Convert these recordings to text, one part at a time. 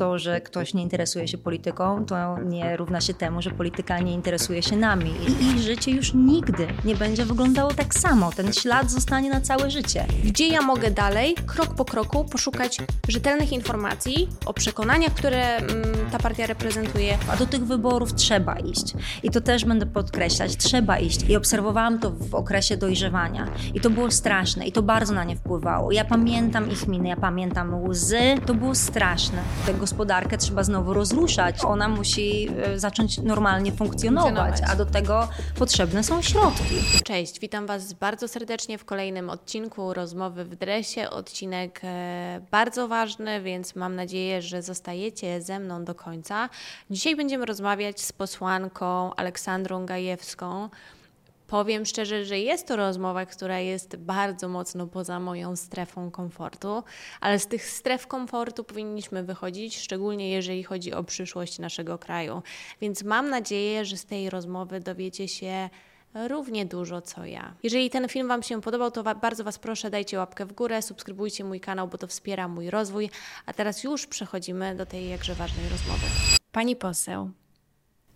to, że ktoś nie interesuje się polityką, to nie równa się temu, że polityka nie interesuje się nami. I ich życie już nigdy nie będzie wyglądało tak samo. Ten ślad zostanie na całe życie. Gdzie ja mogę dalej, krok po kroku, poszukać rzetelnych informacji o przekonaniach, które mm, ta partia reprezentuje? A do tych wyborów trzeba iść. I to też będę podkreślać, trzeba iść. I obserwowałam to w okresie dojrzewania. I to było straszne i to bardzo na nie wpływało. Ja pamiętam ich miny, ja pamiętam łzy. To było straszne. Tę gospodarkę trzeba znowu rozruszać. Ona musi e, zacząć normalnie funkcjonować, Funkcjonować. a do tego potrzebne są środki. Cześć, witam Was bardzo serdecznie w kolejnym odcinku Rozmowy w Dresie. Odcinek e, bardzo ważny, więc mam nadzieję, że zostajecie ze mną do końca. Dzisiaj będziemy rozmawiać z posłanką Aleksandrą Gajewską. Powiem szczerze, że jest to rozmowa, która jest bardzo mocno poza moją strefą komfortu, ale z tych stref komfortu powinniśmy wychodzić, szczególnie jeżeli chodzi o przyszłość naszego kraju. Więc mam nadzieję, że z tej rozmowy dowiecie się równie dużo co ja. Jeżeli ten film Wam się podobał, to wa- bardzo Was proszę, dajcie łapkę w górę, subskrybujcie mój kanał, bo to wspiera mój rozwój. A teraz już przechodzimy do tej jakże ważnej rozmowy. Pani poseł,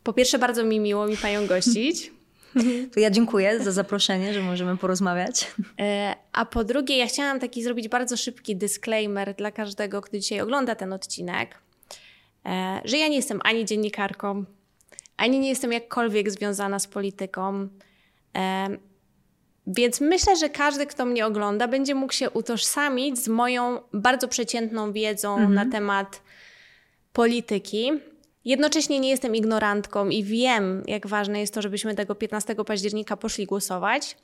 po pierwsze bardzo mi miło mi Panią gościć. To ja dziękuję za zaproszenie, że możemy porozmawiać. E, A po drugie, ja chciałam taki zrobić bardzo szybki disclaimer dla każdego, kto dzisiaj ogląda ten odcinek, e, że ja nie jestem ani dziennikarką, ani nie jestem jakkolwiek związana z polityką. E, Więc myślę, że każdy, kto mnie ogląda, będzie mógł się utożsamić z moją bardzo przeciętną wiedzą na temat polityki. Jednocześnie nie jestem ignorantką i wiem, jak ważne jest to, żebyśmy tego 15 października poszli głosować.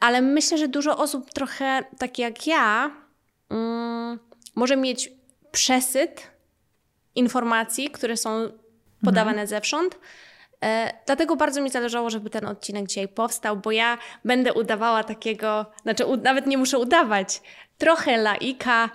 Ale myślę, że dużo osób trochę tak jak ja mm, może mieć przesyt informacji, które są podawane zewsząd. E, dlatego bardzo mi zależało, żeby ten odcinek dzisiaj powstał, bo ja będę udawała takiego, znaczy u, nawet nie muszę udawać, trochę laika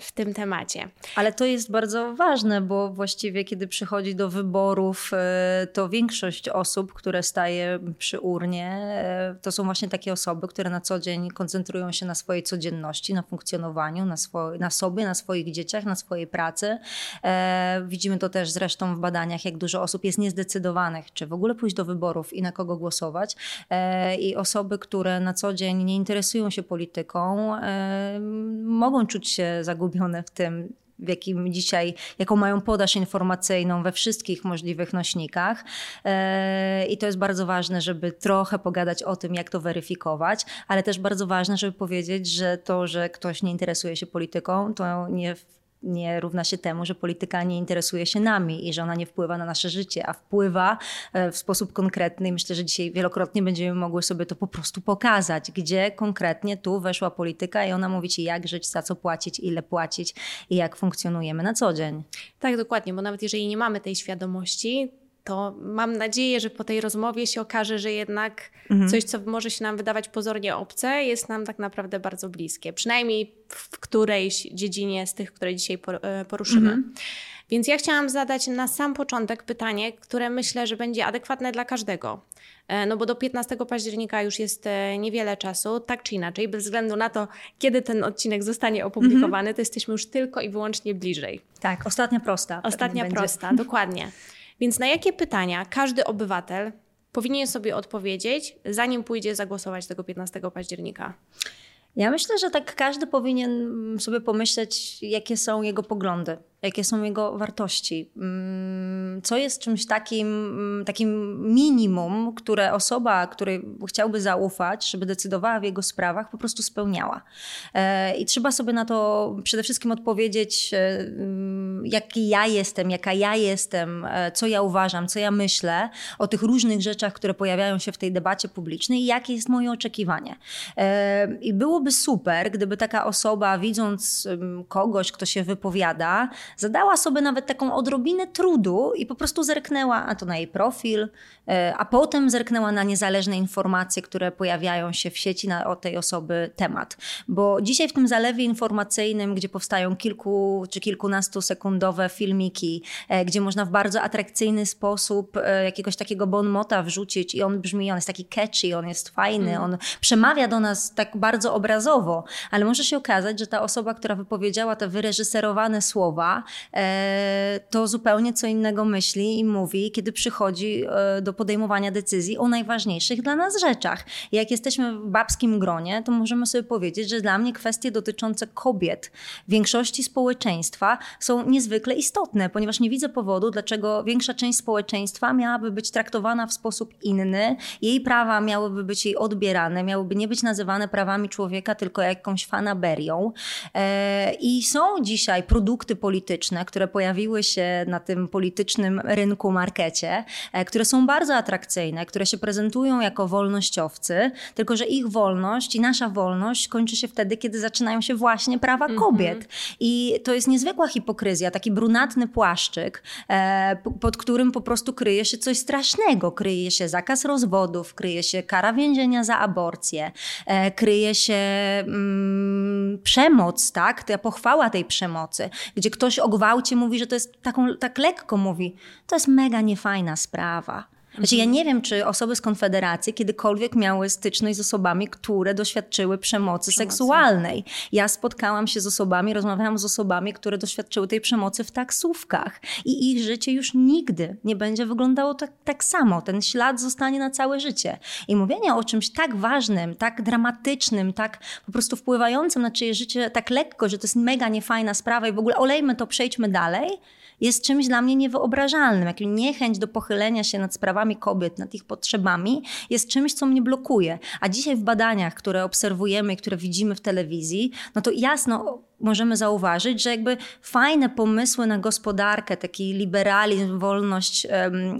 w tym temacie. Ale to jest bardzo ważne, bo właściwie kiedy przychodzi do wyborów, e, to większość osób, które staje przy urnie, e, to są właśnie takie osoby, które na co dzień koncentrują się na swojej codzienności, na funkcjonowaniu, na, swo- na sobie, na swoich dzieciach, na swojej pracy. E, Widzimy to też zresztą w badaniach, jak dużo osób jest niezdecydowanych, czy w ogóle pójść do wyborów i na kogo głosować. E, I osoby, które na co dzień nie interesują się polityką, e, mogą czuć się zagubione w tym, w jakim dzisiaj, jaką mają podaż informacyjną we wszystkich możliwych nośnikach. E, I to jest bardzo ważne, żeby trochę pogadać o tym, jak to weryfikować, ale też bardzo ważne, żeby powiedzieć, że to, że ktoś nie interesuje się polityką, to nie nie równa się temu, że polityka nie interesuje się nami i że ona nie wpływa na nasze życie, a wpływa e, w sposób konkretny. Myślę, że dzisiaj wielokrotnie będziemy mogły sobie to po prostu pokazać, gdzie konkretnie tu weszła polityka i ona mówi ci, jak żyć, za co płacić, ile płacić i jak funkcjonujemy na co dzień. Tak, dokładnie, bo nawet jeżeli nie mamy tej świadomości, to mam nadzieję, że po tej rozmowie się okaże, że jednak coś, co może się nam wydawać pozornie obce, jest nam tak naprawdę bardzo bliskie. Przynajmniej w którejś dziedzinie z tych, które dzisiaj e, poruszymy. Więc ja chciałam zadać na sam początek pytanie, które myślę, że będzie adekwatne dla każdego. E, No bo do 15 października już jest e, niewiele czasu, tak czy inaczej, bez względu na to, kiedy ten odcinek zostanie opublikowany, to jesteśmy już tylko i wyłącznie bliżej. Tak, ostatnia prosta. Ostatnia prosta, dokładnie. Więc na jakie pytania każdy obywatel powinien sobie odpowiedzieć, zanim pójdzie zagłosować tego 15 października? Ja myślę, że tak każdy powinien sobie pomyśleć, jakie są jego poglądy, jakie są jego wartości. Mm, Co jest czymś takim, mm, takim minimum, które osoba, której chciałby zaufać, żeby decydowała w jego sprawach, po prostu spełniała. E, I trzeba sobie na to przede wszystkim odpowiedzieć, e, mm, jaki ja jestem, jaka ja jestem, e, co ja uważam, co ja myślę o tych różnych rzeczach, które pojawiają się w tej debacie publicznej i jakie jest moje oczekiwanie. I byłoby super, gdyby taka osoba, widząc kogoś, kto się wypowiada, zadała sobie nawet taką odrobinę trudu i po prostu zerknęła a to na jej profil, e, a potem zerknęła na niezależne informacje, które pojawiają się w sieci na o tej osoby temat. Bo dzisiaj w tym zalewie informacyjnym, gdzie powstają kilku czy kilkunastu sekundowe filmiki, e, gdzie można w bardzo atrakcyjny sposób e, jakiegoś takiego bonmota wrzucić i on brzmi, on jest taki catchy, on jest fajny, mm. on przemawia do nas tak bardzo obrazowo, ale może się okazać, że ta osoba, która wypowiedziała te wyreżyserowane słowa, e, to zupełnie co innego myśli i mówi, kiedy przychodzi do podejmowania decyzji o najważniejszych dla nas rzeczach. Jak jesteśmy w babskim gronie, to możemy sobie powiedzieć, że dla mnie kwestie dotyczące kobiet, większości społeczeństwa są niezwykle istotne, ponieważ nie widzę powodu, dlaczego większa część społeczeństwa miałaby być traktowana w sposób inny, jej prawa miałyby być jej odbierane, miałyby nie być nazywane prawami człowieka, tylko jakąś fanaberią. E, I są dzisiaj produkty polityczne, które pojawiły się na tym politycznym rynku, markecie, e, które są bardzo atrakcyjne, które się prezentują jako wolnościowcy, tylko że ich wolność i nasza wolność kończy się wtedy, kiedy zaczynają się właśnie prawa mhm. kobiet. I to jest niezwykła hipokryzja, taki brunatny płaszczyk, e, pod którym po prostu kryje się coś strasznego. Kryje się zakaz rozwodów, kryje się kara więzienia za aborcję, e, kryje się mm, przemoc, tak? Ta pochwała tej przemocy, gdzie ktoś o gwałcie mówi, że to jest taką, tak lekko mówi, to jest mega niefajna sprawa. Znaczy, ja nie wiem, czy osoby z Konfederacji kiedykolwiek miały styczność z osobami, które doświadczyły przemocy, przemocy, seksualnej. Ja spotkałam się z osobami, rozmawiałam z osobami, które doświadczyły tej przemocy w taksówkach i ich życie już nigdy nie będzie wyglądało tak, tak samo. Ten ślad zostanie na całe życie. I mówienie o czymś tak ważnym, tak dramatycznym, tak po prostu wpływającym na czyjeś życie tak lekko, że to jest mega niefajna sprawa i w ogóle olejmy to, przejdźmy dalej – jest czymś dla mnie niewyobrażalnym. Jak niechęć do pochylenia się nad sprawami kobiet, nad ich potrzebami, jest czymś, co mnie blokuje. A dzisiaj w badaniach, które obserwujemy, które widzimy w telewizji, no to jasno możemy zauważyć, że jakby fajne pomysły na gospodarkę, taki liberalizm, wolność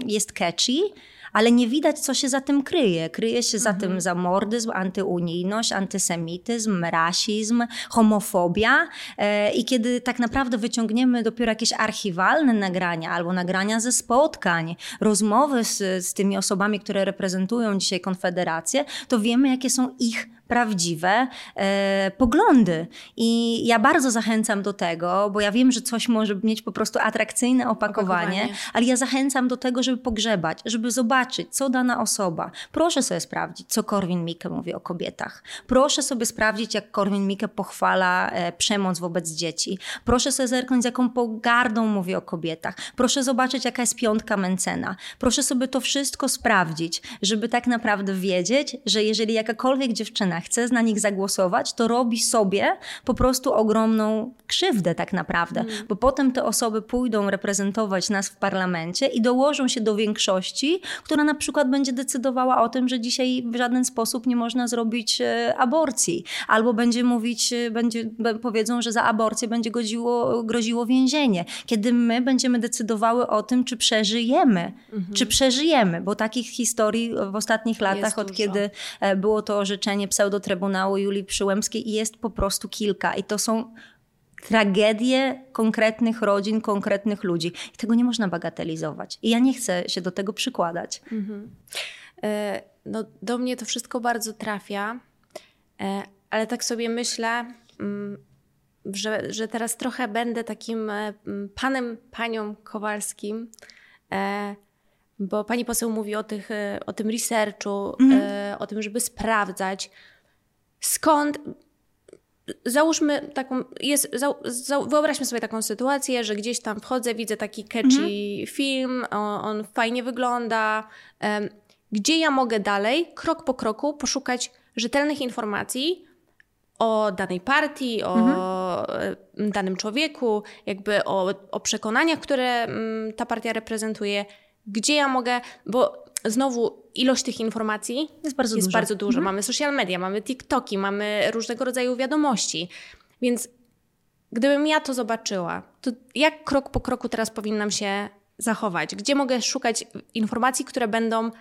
jest catchy, ale nie widać, co się za tym kryje. Kryje się za mhm. tym zamordyzm, antyunijność, antysemityzm, rasizm, homofobia. E, I kiedy tak naprawdę wyciągniemy dopiero jakieś archiwalne nagrania albo nagrania ze spotkań, rozmowy z, z tymi osobami, które reprezentują dzisiaj Konfederację, to wiemy, jakie są ich prawdziwe e, poglądy. I ja bardzo zachęcam do tego, bo ja wiem, że coś może mieć po prostu atrakcyjne opakowanie, opakowanie, ale ja zachęcam do tego, żeby pogrzebać, żeby zobaczyć, co dana osoba. Proszę sobie sprawdzić, co Korwin Mikke mówi o kobietach. Proszę sobie sprawdzić, jak Korwin Mikke pochwala e, przemoc wobec dzieci. Proszę sobie zerknąć, z jaką pogardą mówi o kobietach. Proszę zobaczyć, jaka jest piątka Mencena. Proszę sobie to wszystko sprawdzić, żeby tak naprawdę wiedzieć, że jeżeli jakakolwiek dziewczyna chce na nich zagłosować, to robi sobie po prostu ogromną krzywdę tak naprawdę, mm. bo potem te osoby pójdą reprezentować nas w parlamencie i dołożą się do większości, która na przykład będzie decydowała o tym, że dzisiaj w żaden sposób nie można zrobić e, aborcji, albo będzie mówić, e, będzie, powiedzą, że za aborcję będzie godziło, groziło więzienie, kiedy my będziemy decydowały o tym, czy przeżyjemy, -hmm. czy przeżyjemy, bo takich historii w ostatnich latach, od kiedy e, było to orzeczenie pseudo do Trybunału Julii Przyłębskiej i jest po prostu kilka. I to są tragedie konkretnych rodzin, konkretnych ludzi. I tego nie można bagatelizować. I ja nie chcę się do tego przykładać. Mhm. E, no, do mnie to wszystko bardzo trafia, e, ale tak sobie myślę, mm, że, że teraz trochę będę takim e, panem, panią Kowalskim, bo pani poseł mówi o, tych, o tym researchu, mm. o tym, żeby sprawdzać skąd załóżmy taką, jest, za, za, wyobraźmy sobie taką sytuację, że gdzieś tam wchodzę, widzę taki catchy mhm. film, on, on, fajnie wygląda. Um, gdzie ja mogę dalej, krok po kroku, poszukać rzetelnych informacji o danej partii, o mhm. danym człowieku, jakby o, o przekonaniach, które ta partia reprezentuje, gdzie ja mogę, bo znowu ilość tych informacji jest bardzo jest duża. Bardzo duża. Mhm. Mamy social media, mamy TikToki, mamy różnego rodzaju wiadomości. Więc gdybym ja to zobaczyła, to jak krok po kroku teraz powinnam się zachować? Gdzie mogę szukać informacji, które będą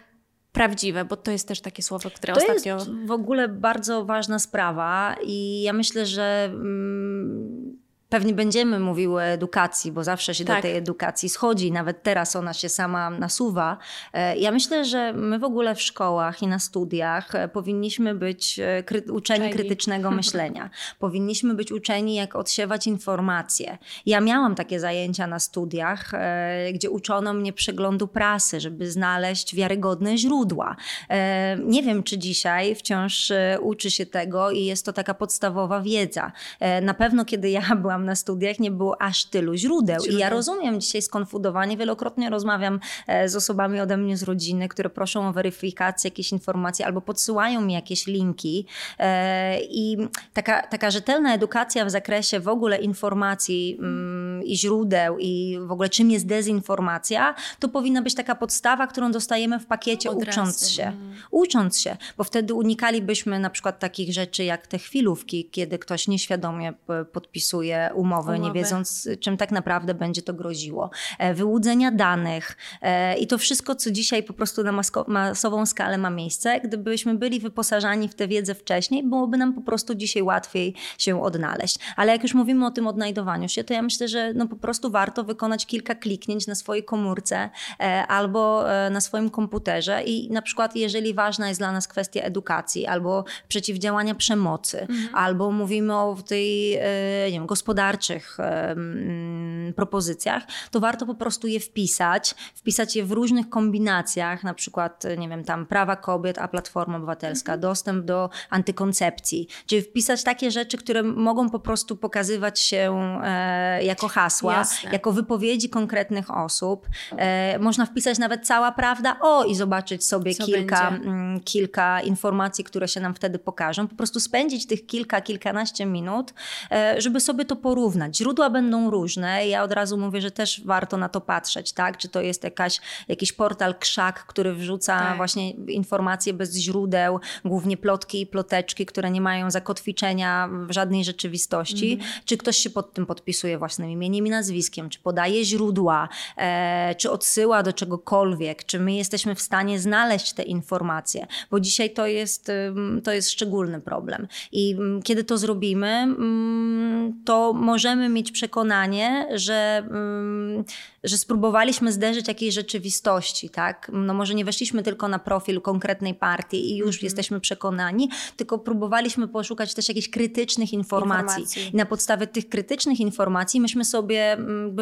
prawdziwe, bo to jest też takie słowo, które to ostatnio. To jest w ogóle bardzo ważna sprawa i ja myślę, że. Mm, pewnie będziemy mówiły o edukacji, bo zawsze się Tak. do tej edukacji schodzi, nawet teraz ona się sama nasuwa. E, Ja myślę, że my w ogóle w szkołach i na studiach e, powinniśmy być e, kry- uczeni krytycznego myślenia. powinniśmy być uczeni, jak odsiewać informacje. Ja miałam takie zajęcia na studiach, gdzie uczono mnie przeglądu prasy, żeby znaleźć wiarygodne źródła. Nie wiem, czy dzisiaj wciąż uczy się tego i jest to taka podstawowa wiedza. Na pewno, kiedy ja byłam na studiach, nie było aż tylu źródeł. I ja rozumiem dzisiaj skonfudowanie. Wielokrotnie rozmawiam e, z osobami ode mnie z rodziny, które proszą o weryfikację jakiejś informacji albo podsyłają mi jakieś linki. E, I taka, taka rzetelna edukacja w zakresie w ogóle informacji mm, i źródeł i w ogóle czym jest dezinformacja, to powinna być taka podstawa, którą dostajemy w pakiecie Od ucząc razu. się. Mhm. Ucząc się, bo wtedy unikalibyśmy na przykład takich rzeczy jak te chwilówki, kiedy ktoś nieświadomie p- podpisuje umowy, nie Umowy. wiedząc czym tak naprawdę będzie to groziło. E, Wyłudzenia danych e, i to wszystko, co dzisiaj po prostu na masową skalę ma miejsce, gdybyśmy byli wyposażani w tę wiedzę wcześniej, byłoby nam po prostu dzisiaj łatwiej się odnaleźć. Ale jak już mówimy o tym odnajdowaniu się, to ja myślę, że no po prostu warto wykonać kilka kliknięć na swojej komórce e, albo na swoim komputerze i na przykład jeżeli ważna jest dla nas kwestia edukacji albo przeciwdziałania przemocy, albo mówimy o tej, nie wiem, gospodarczych propozycjach, to warto po prostu je wpisać, wpisać je w różnych kombinacjach, na przykład, nie wiem, tam prawa kobiet, a Platforma Obywatelska, dostęp do antykoncepcji, czyli wpisać takie rzeczy, które mogą po prostu pokazywać się e, jako hasła, Jasne. jako wypowiedzi konkretnych osób. E, można wpisać nawet cała prawda, o i zobaczyć sobie Co kilka, mm, kilka informacji, które się nam wtedy pokażą. Po prostu spędzić tych kilka, kilkanaście minut, e, żeby sobie to porównać. Źródła będą różne. Ja od razu mówię, że też warto na to patrzeć, tak? Czy to jest jakaś, jakiś portal krzak, który wrzuca Tak. właśnie informacje bez źródeł, głównie plotki i ploteczki, które nie mają zakotwiczenia w żadnej rzeczywistości. Czy ktoś się pod tym podpisuje własnym imieniem i nazwiskiem, czy podaje źródła, e, czy odsyła do czegokolwiek, czy my jesteśmy w stanie znaleźć te informacje, bo dzisiaj to jest, to jest szczególny problem. I kiedy to zrobimy, to możemy mieć przekonanie, że, mm, że spróbowaliśmy zderzyć jakiejś rzeczywistości, tak? No może nie weszliśmy tylko na profil konkretnej partii i już jesteśmy przekonani, tylko próbowaliśmy poszukać też jakichś krytycznych informacji. Informacji. I na podstawie tych krytycznych informacji myśmy sobie mm,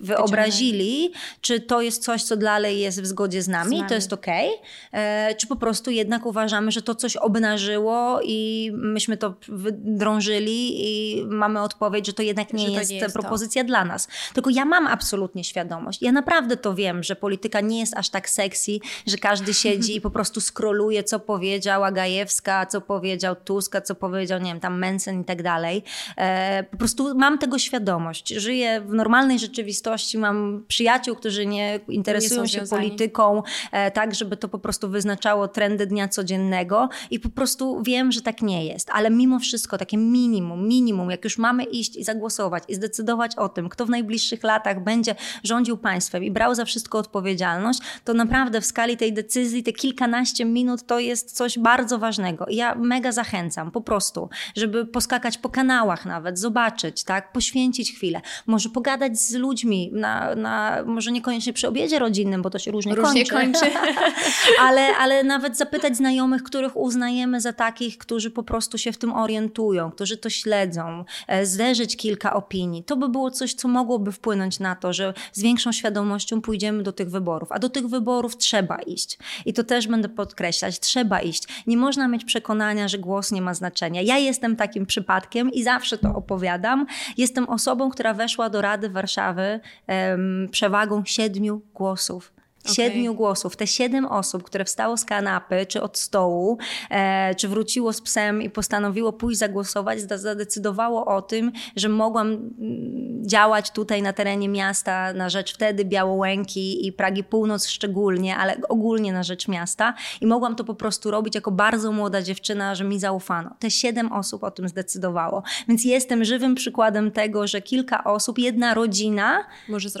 wyobrazili, czy to jest coś, co dalej jest w zgodzie z nami, Z nami. to jest okej, e, czy po prostu jednak uważamy, że to coś obnażyło i myśmy to wydrążyli i mamy odpowiedź, że to jednak nie Że to jest, nie jest to. propozycja dla nas. Tylko ja mam absolutnie świadomość. Ja naprawdę to wiem, że polityka nie jest aż tak sexy, że każdy siedzi i po prostu skroluje, co powiedziała Gajewska, co powiedział Tusk, a co powiedział, nie wiem, tam Mensen i tak dalej. E, po prostu mam tego świadomość. Żyję w normalnej rzeczywistości, mam przyjaciół, którzy nie interesują są się związani. polityką, e, tak, żeby to po prostu wyznaczało trendy dnia codziennego i po prostu wiem, że tak nie jest. Ale mimo wszystko takie minimum, minimum, jak już mamy iść i zagłosować i zdecydować o tym, kto w najbliższych latach będzie rządził państwem i brał za wszystko odpowiedzialność, to naprawdę w skali tej decyzji te kilkanaście minut to jest coś bardzo ważnego. I ja mega zachęcam po prostu, żeby poskakać po kanałach nawet, zobaczyć, tak, poświęcić chwilę, może pogadać z ludźmi, na, na, może niekoniecznie przy obiedzie rodzinnym, bo to się różnie, Różnie kończy, kończy. ale, ale nawet zapytać znajomych, których uznajemy za takich, którzy po prostu się w tym orientują, którzy to śledzą, e, zderzyć kilka opinii. To by było coś, co mogłoby wpłynąć na to, że z większą świadomością pójdziemy do tych wyborów. A do tych wyborów trzeba iść. I to też będę podkreślać, trzeba iść. Nie można mieć przekonania, że głos nie ma znaczenia. Ja jestem takim przypadkiem i zawsze to opowiadam. Jestem osobą, która weszła do Rady Warszawy em, przewagą siedmiu głosów. Siedmiu głosów. Te siedem osób, które wstało z kanapy, czy od stołu, e, czy wróciło z psem i postanowiło pójść zagłosować, zadecydowało o tym, że mogłam mm, działać tutaj na terenie miasta na rzecz wtedy Białołęki i Pragi Północ szczególnie, ale ogólnie na rzecz miasta. I mogłam to po prostu robić jako bardzo młoda dziewczyna, że mi zaufano. Te siedem osób o tym zdecydowało. Więc jestem żywym przykładem tego, że kilka osób, jedna rodzina,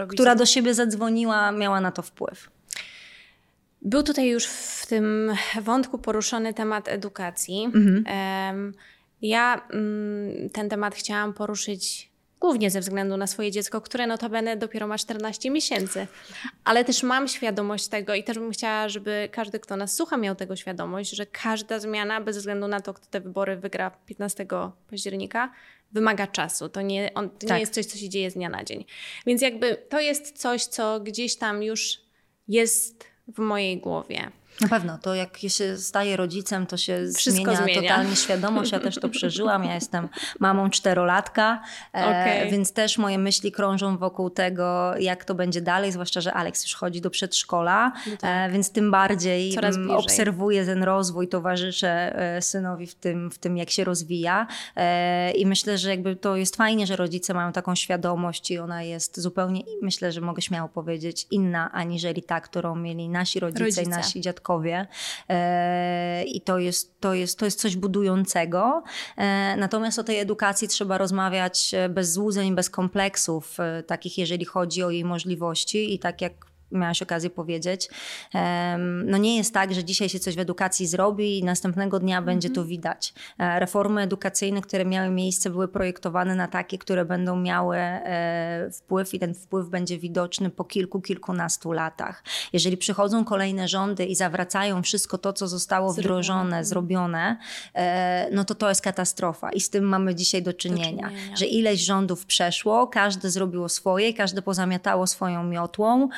która do siebie zadzwoniła, miała na to wpływ. Był tutaj już w tym wątku poruszony temat edukacji. Mhm. Ja mm, ten temat chciałam poruszyć Głównie ze względu na swoje dziecko, które notabene dopiero ma 14 miesięcy. Ale też mam świadomość tego i też bym chciała, żeby każdy, kto nas słucha, miał tego świadomość, że każda zmiana, bez względu na to, kto te wybory wygra 15 października, wymaga czasu. To nie, on, to tak. nie jest coś, co się dzieje z dnia na dzień. Więc jakby to jest coś, co gdzieś tam już jest w mojej głowie. Na pewno, to jak się staje rodzicem, to się zmienia, zmienia, totalnie świadomość. Ja też to przeżyłam. Ja jestem mamą czterolatka, okay. więc też moje myśli krążą wokół tego, jak to będzie dalej, zwłaszcza, że Alex już chodzi do przedszkola, no tak. więc tym bardziej obserwuję ten rozwój, towarzyszę e, synowi w tym, w tym, jak się rozwija. E, I myślę, że jakby to jest fajnie, że rodzice mają taką świadomość i ona jest zupełnie, myślę, że mogę śmiało powiedzieć, inna aniżeli ta, którą mieli nasi rodzice, rodzice. i nasi dziadkowie e, i to jest, to, jest, to jest coś budującego. E, natomiast o tej edukacji trzeba rozmawiać bez złudzeń, bez kompleksów, e, takich jeżeli chodzi o jej możliwości i tak jak miałaś okazję powiedzieć. No nie jest tak, że dzisiaj się coś w edukacji zrobi i następnego dnia będzie to mhm. widać. E, reformy edukacyjne, które miały miejsce, były projektowane na takie, które będą miały e, wpływ i ten wpływ będzie widoczny po kilku, kilkunastu latach. Jeżeli przychodzą kolejne rządy i zawracają wszystko to, co zostało wdrożone, mhm. zrobione, e, no to to jest katastrofa i z tym mamy dzisiaj do czynienia, do czynienia. że ileś rządów przeszło, każde zrobiło swoje, każde pozamiatało swoją miotłą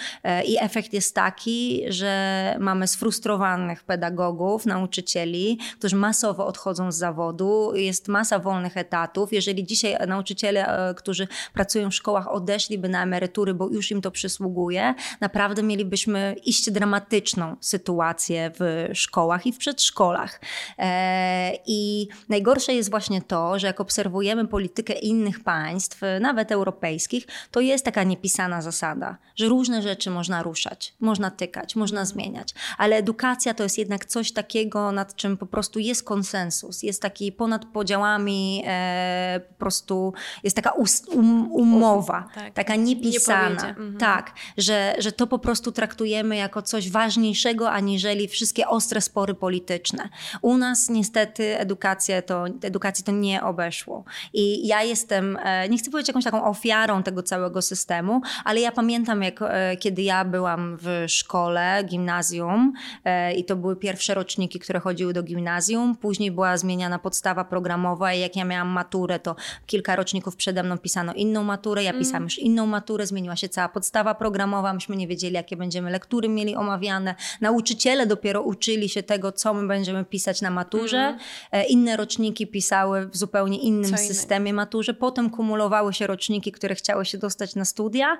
i efekt jest taki, że mamy sfrustrowanych pedagogów, nauczycieli, którzy masowo odchodzą z zawodu. Jest masa wolnych etatów. Jeżeli dzisiaj nauczyciele, e, którzy pracują w szkołach, odeszliby na emerytury, bo już im to przysługuje, naprawdę mielibyśmy iść dramatyczną sytuację w szkołach i w przedszkolach. E, I najgorsze jest właśnie to, że jak obserwujemy politykę innych państw, nawet europejskich, to jest taka niepisana zasada, że różne rzeczy można można ruszać, można tykać, można zmieniać, ale edukacja to jest jednak coś takiego, nad czym po prostu jest konsensus, jest taki ponad podziałami, e, po prostu jest taka um, umowa, tak. taka niepisana, mhm. tak, że, że to po prostu traktujemy jako coś ważniejszego, aniżeli wszystkie ostre spory polityczne. U nas niestety edukacja to, edukacji to nie obeszło i ja jestem, e, nie chcę powiedzieć jakąś taką ofiarą tego całego systemu, ale ja pamiętam, jak e, kiedy ja byłam w szkole, gimnazjum e, i to były pierwsze roczniki, które chodziły do gimnazjum. Później była zmieniana podstawa programowa i jak ja miałam maturę, to kilka roczników przede mną pisano inną maturę, ja pisałam mm. już inną maturę, zmieniła się cała podstawa programowa, myśmy nie wiedzieli, jakie będziemy lektury mieli omawiane. Nauczyciele dopiero uczyli się tego, co my będziemy pisać na maturze. Mm. Inne roczniki pisały w zupełnie innym co systemie maturze. Potem kumulowały się roczniki, które chciały się dostać na studia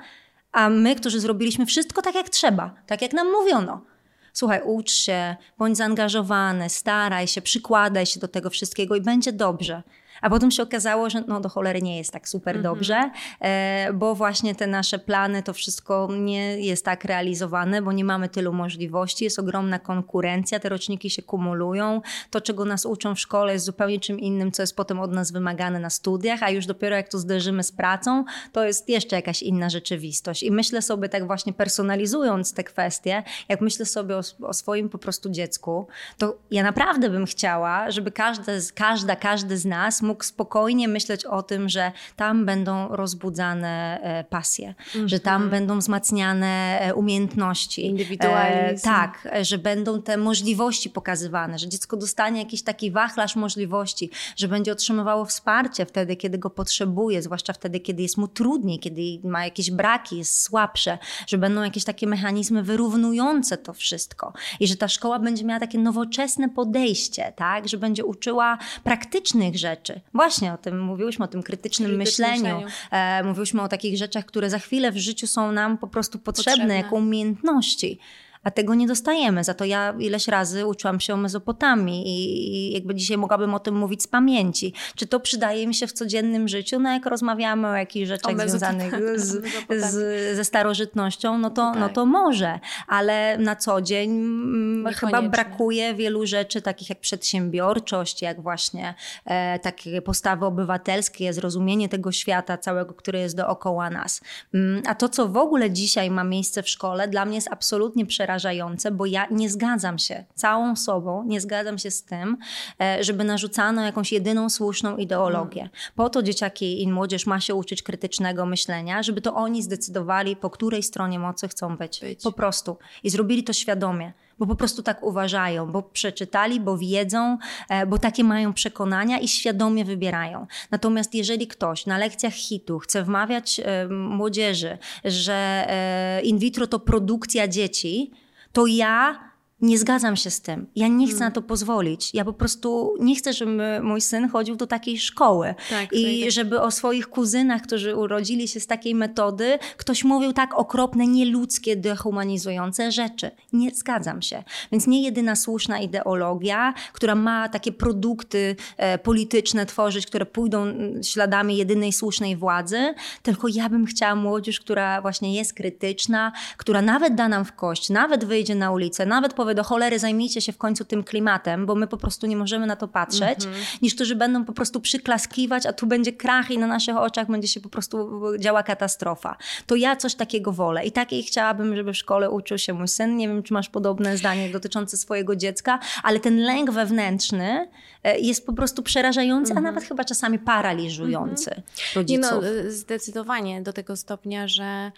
a my, którzy zrobiliśmy wszystko tak jak trzeba, tak jak nam mówiono. Słuchaj, ucz się, bądź zaangażowany, staraj się, przykładaj się do tego wszystkiego i będzie dobrze. A potem się okazało, że no do cholery nie jest tak super mhm. dobrze, e, bo właśnie te nasze plany, to wszystko nie jest tak realizowane, bo nie mamy tylu możliwości, jest ogromna konkurencja, te roczniki się kumulują. To, czego nas uczą w szkole, jest zupełnie czym innym, co jest potem od nas wymagane na studiach, a już dopiero jak to zderzymy z pracą, to jest jeszcze jakaś inna rzeczywistość. I myślę sobie tak właśnie personalizując te kwestie, jak myślę sobie o, o swoim po prostu dziecku, to ja naprawdę bym chciała, żeby każda, każda, każdy z nas mógł spokojnie myśleć o tym, że tam będą rozbudzane e, pasje, że tam mhm. będą wzmacniane e, umiejętności. Indywidualizm. E, tak, że będą te możliwości pokazywane, że dziecko dostanie jakiś taki wachlarz możliwości, że będzie otrzymywało wsparcie wtedy, kiedy go potrzebuje, zwłaszcza wtedy, kiedy jest mu trudniej, kiedy ma jakieś braki, jest słabsze, że będą jakieś takie mechanizmy wyrównujące to wszystko i że ta szkoła będzie miała takie nowoczesne podejście, tak, że będzie uczyła praktycznych rzeczy, Właśnie o tym mówiłyśmy, o tym krytycznym, myśleniu. myśleniu. E, mówiłyśmy o takich rzeczach, które za chwilę w życiu są nam po prostu potrzebne, potrzebne. jako umiejętności a tego nie dostajemy. Za to ja ileś razy uczyłam się o Mezopotamii i jakby dzisiaj mogłabym o tym mówić z pamięci. Czy to przydaje mi się w codziennym życiu? No jak rozmawiamy o jakichś rzeczach o związanych z, z, ze starożytnością, no to, no tak. no to może, ale na co dzień mm, chyba brakuje wielu rzeczy, takich jak przedsiębiorczość, jak właśnie e, takie postawy obywatelskie, zrozumienie tego świata całego, który jest dookoła nas. Mm, a to, co w ogóle dzisiaj ma miejsce w szkole, dla mnie jest absolutnie przerażające przerażające, bo ja nie zgadzam się całą sobą, nie zgadzam się z tym, e, żeby narzucano jakąś jedyną słuszną ideologię. Mm. Po to dzieciaki i młodzież ma się uczyć krytycznego myślenia, żeby to oni zdecydowali, po której stronie mocy chcą być. być. Po prostu. I zrobili to świadomie bo po prostu tak uważają, bo przeczytali, bo wiedzą, e, bo takie mają przekonania i świadomie wybierają. Natomiast jeżeli ktoś na lekcjach hitu chce wmawiać e, młodzieży, że e, in vitro to produkcja dzieci, to ja nie zgadzam się z tym. Ja nie chcę hmm. na to pozwolić. Ja po prostu nie chcę, żeby mój syn chodził do takiej szkoły. Tak, I tak. żeby o swoich kuzynach, którzy urodzili się z takiej metody, ktoś mówił tak okropne, nieludzkie, dehumanizujące rzeczy. Nie zgadzam się. Więc nie jedyna słuszna ideologia, która ma takie produkty e, polityczne tworzyć, które pójdą śladami jedynej słusznej władzy, tylko ja bym chciała młodzież, która właśnie jest krytyczna, która nawet da nam w kość, nawet wyjdzie na ulicę, nawet powie do cholery zajmijcie się w końcu tym klimatem, bo my po prostu nie możemy na to patrzeć, mm -hmm. niż którzy będą po prostu przyklaskiwać, a tu będzie krach i na naszych oczach będzie się po prostu działa katastrofa. To ja coś takiego wolę i takiej chciałabym, żeby w szkole uczył się mój syn. Nie wiem, czy masz podobne zdanie dotyczące swojego dziecka, ale ten lęk wewnętrzny e, jest po prostu przerażający, mm -hmm. a mhm. nawet chyba czasami paraliżujący mm -hmm. rodziców. Nie no, zdecydowanie do tego stopnia, że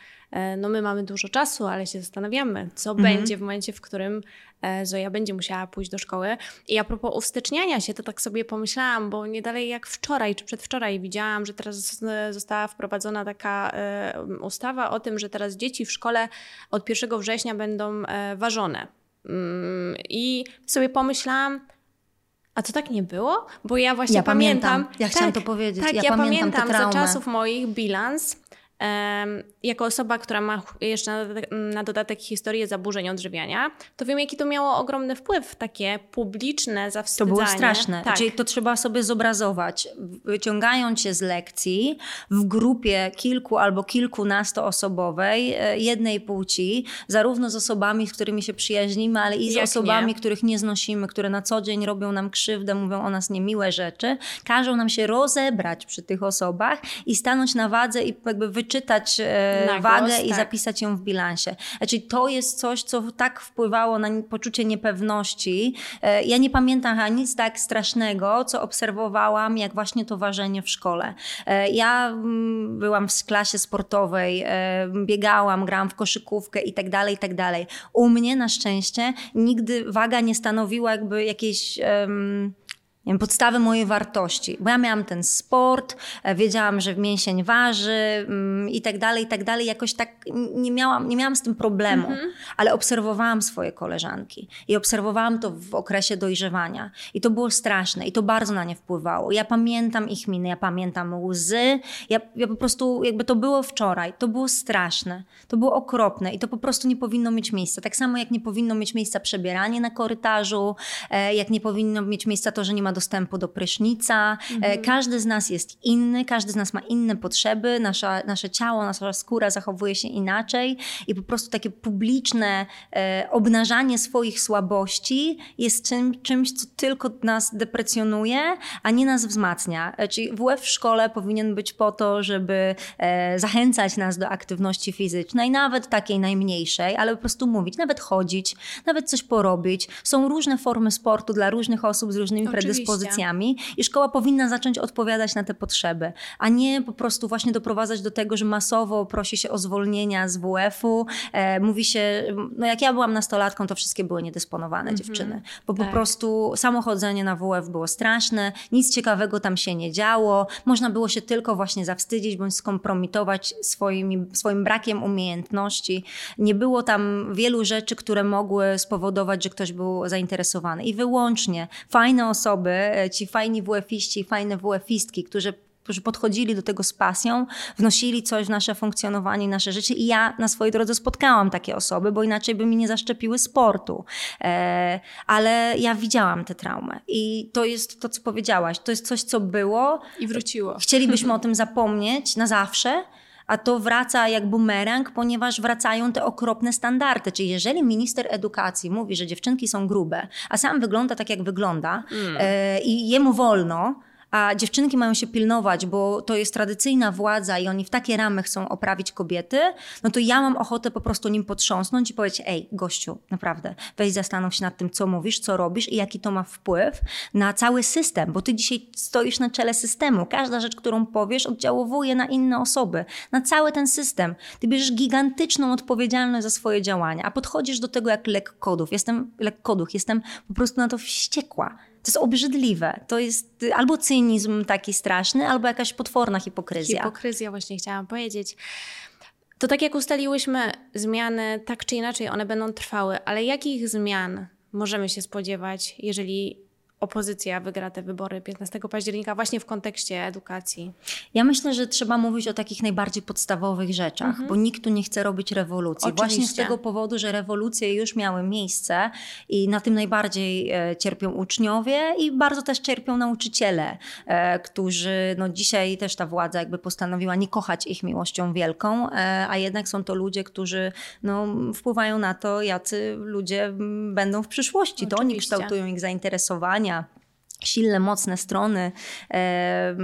no my mamy dużo czasu, ale się zastanawiamy, co mhm. będzie w momencie, w którym e, Zoja będzie musiała pójść do szkoły. I a propos uwsteczniania się, to tak sobie pomyślałam, bo nie dalej jak wczoraj czy przedwczoraj widziałam, że teraz została wprowadzona taka e, ustawa o tym, że teraz dzieci w szkole od 1 września będą ważone. Mm, I sobie pomyślałam, a to tak nie było? Bo ja właśnie ja pamiętam. pamiętam. Ja chciałam tak, to powiedzieć. Tak, ja, ja pamiętam, pamiętam za czasów moich bilans jako osoba, która ma jeszcze na dodatek, na dodatek, historię zaburzeń odżywiania, to wiem, jaki to miało ogromny wpływ, takie publiczne zawstydzanie. To było straszne. Tak. Czyli to trzeba sobie zobrazować. Wyciągają cię z lekcji w grupie kilku albo kilkunastoosobowej, e, jednej płci, zarówno z osobami, z którymi się przyjaźnimy, ale i z Jak osobami, nie? których nie znosimy, które na co dzień robią nam krzywdę, mówią o nas niemiłe rzeczy. Każą nam się rozebrać przy tych osobach i stanąć na wadze i jakby wyciągnąć wyczytać e, wagę głos, i tak. zapisać ją w bilansie. Znaczy to jest coś, co tak wpływało na poczucie niepewności. E, ja nie pamiętam chyba nic tak strasznego, co obserwowałam, jak właśnie to ważenie w szkole. E, ja mm, byłam w klasie sportowej, biegałam, grałam w koszykówkę i tak dalej, i tak dalej. U mnie na szczęście nigdy waga nie stanowiła jakby jakiejś... Um, wiem, podstawy mojej wartości. Bo ja miałam ten sport, e, wiedziałam, że mięsień waży mm, i tak dalej, i tak dalej. Jakoś tak nie miałam, nie miałam z tym problemu, -hmm. ale obserwowałam swoje koleżanki i obserwowałam to w okresie dojrzewania. I to było straszne i to bardzo na nie wpływało. Ja pamiętam ich miny, ja pamiętam łzy. Ja, ja po prostu, jakby to było wczoraj, to było straszne, to było okropne i to po prostu nie powinno mieć miejsca. Tak samo jak nie powinno mieć miejsca przebieranie na korytarzu, e, jak nie powinno mieć miejsca to, że nie ma dostępu do prysznica. E, mhm. Każdy z nas jest inny, każdy z nas ma inne potrzeby, nasza, nasze ciało, nasza skóra zachowuje się inaczej i po prostu takie publiczne e, obnażanie swoich słabości jest czym, czymś, co tylko nas deprecjonuje, a nie nas wzmacnia. E, czyli WF w szkole powinien być po to, żeby e, zachęcać nas do aktywności fizycznej, nawet takiej najmniejszej, ale po prostu mówić, nawet chodzić, nawet coś porobić. Są różne formy sportu dla różnych osób z różnymi predyspozycjami dyspozycjami i szkoła powinna zacząć odpowiadać na te potrzeby, a nie po prostu właśnie doprowadzać do tego, że masowo prosi się o zwolnienia z WF-u. E, mówi się, no jak ja byłam nastolatką, to wszystkie były niedysponowane mm-hmm. dziewczyny, bo tak. po prostu samochodzenie na WF było straszne, nic ciekawego tam się nie działo, można było się tylko właśnie zawstydzić bądź skompromitować swoimi, swoim brakiem umiejętności. Nie było tam wielu rzeczy, które mogły spowodować, że ktoś był zainteresowany i wyłącznie fajne osoby, osoby, e, ci fajni WF-iści, fajne WF-istki, którzy którzy podchodzili do tego z pasją, wnosili coś w nasze funkcjonowanie, nasze życie i ja na swojej drodze spotkałam takie osoby, bo inaczej by mi nie zaszczepiły sportu. E, ale ja widziałam tę traumę i to jest to, co powiedziałaś, to jest coś, co było. I wróciło. Chcielibyśmy o tym zapomnieć na zawsze, a to wraca jak bumerang, ponieważ wracają te okropne standardy. Czyli jeżeli minister edukacji mówi, że dziewczynki są grube, a sam wygląda tak, jak wygląda mm. e, i jemu wolno, a dziewczynki mają się pilnować, bo to jest tradycyjna władza i oni w takie ramy chcą oprawić kobiety, no to ja mam ochotę po prostu nim potrząsnąć i powiedzieć, ej, gościu, naprawdę, weź zastanów się nad tym, co mówisz, co robisz i jaki to ma wpływ na cały system, bo ty dzisiaj stoisz na czele systemu. Każda rzecz, którą powiesz, oddziałuje na inne osoby, na cały ten system. Ty bierzesz gigantyczną odpowiedzialność za swoje działania, a podchodzisz do tego jak lek kodów. Jestem lek jestem po prostu na to wściekła. To jest obrzydliwe. To jest albo cynizm taki straszny, albo jakaś potworna hipokryzja. Hipokryzja, właśnie chciałam powiedzieć. To tak jak ustaliłyśmy, zmiany tak czy inaczej one będą trwały, ale jakich zmian możemy się spodziewać, jeżeli opozycja wygra te wybory 15 października właśnie w kontekście edukacji? Ja myślę, że trzeba mówić o takich najbardziej podstawowych rzeczach, mhm. bo nikt tu nie chce robić rewolucji. Oczywiście. Właśnie z tego powodu, że rewolucje już miały miejsce i na tym najbardziej e, cierpią uczniowie i bardzo też cierpią nauczyciele, e, którzy no dzisiaj też ta władza jakby postanowiła nie kochać ich miłością wielką, e, a jednak są to ludzie, którzy no, wpływają na to, jacy ludzie będą w przyszłości. Oczywiście. To oni kształtują ich zainteresowania, silne, mocne strony, e,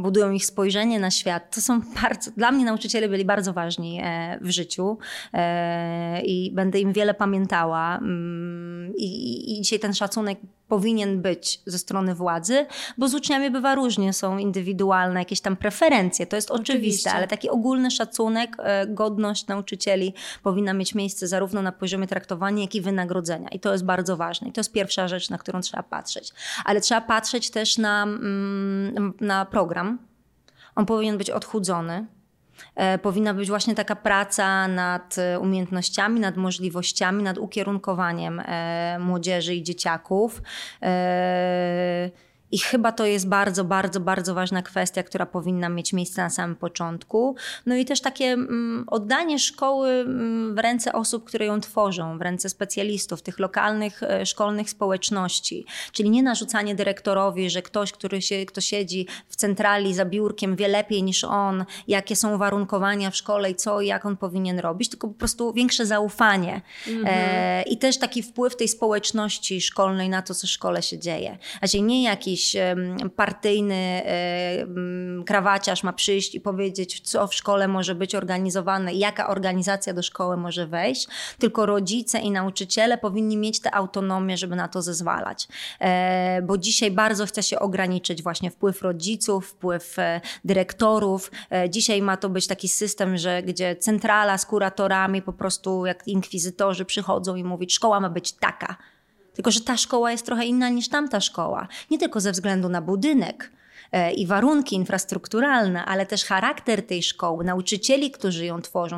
budują ich spojrzenie na świat. To są bardzo, dla mnie nauczyciele byli bardzo ważni e, w życiu e, i będę im wiele pamiętała. Mm, I, I dzisiaj ten szacunek powinien być ze strony władzy, bo z uczniami bywa różnie, są indywidualne jakieś tam preferencje, to jest oczywiste, Oczywiście. ale taki ogólny szacunek, e, godność nauczycieli powinna mieć miejsce zarówno na poziomie traktowania, jak i wynagrodzenia. I to jest bardzo ważne. I to jest pierwsza rzecz, na którą trzeba patrzeć. Ale trzeba patrzeć też na, mm, na program. On powinien być odchudzony powinna być właśnie taka praca nad e, umiejętnościami, nad możliwościami, nad ukierunkowaniem e, młodzieży i dzieciaków. I chyba to jest bardzo, bardzo, bardzo ważna kwestia, która powinna mieć miejsce na samym początku. No i też takie mm, oddanie szkoły mm, w ręce osób, które ją tworzą, w ręce specjalistów, tych lokalnych, e, szkolnych społeczności. Czyli nie narzucanie dyrektorowi, że ktoś, który się, kto siedzi w centrali za biurkiem, wie lepiej niż on, jakie są warunkowania w szkole i co i jak on powinien robić, tylko po prostu większe zaufanie. Mhm. E, I też taki wpływ tej społeczności szkolnej na to, co w szkole się dzieje. Znaczy nie jakiś jakiś partyjny krawaciarz ma przyjść i powiedzieć, co w szkole może być organizowane, jaka organizacja do szkoły może wejść, tylko rodzice i nauczyciele powinni mieć tę autonomię, żeby na to zezwalać. E, bo dzisiaj bardzo chce się ograniczyć właśnie wpływ rodziców, wpływ e, dyrektorów. E, dzisiaj ma to być taki system, że gdzie centrala z kuratorami po prostu jak inkwizytorzy przychodzą i mówić, szkoła ma być taka. Tylko, że ta szkoła jest trochę inna niż tamta szkoła. Nie tylko ze względu na budynek, i warunki infrastrukturalne, ale też charakter tej szkoły, nauczycieli, którzy ją tworzą,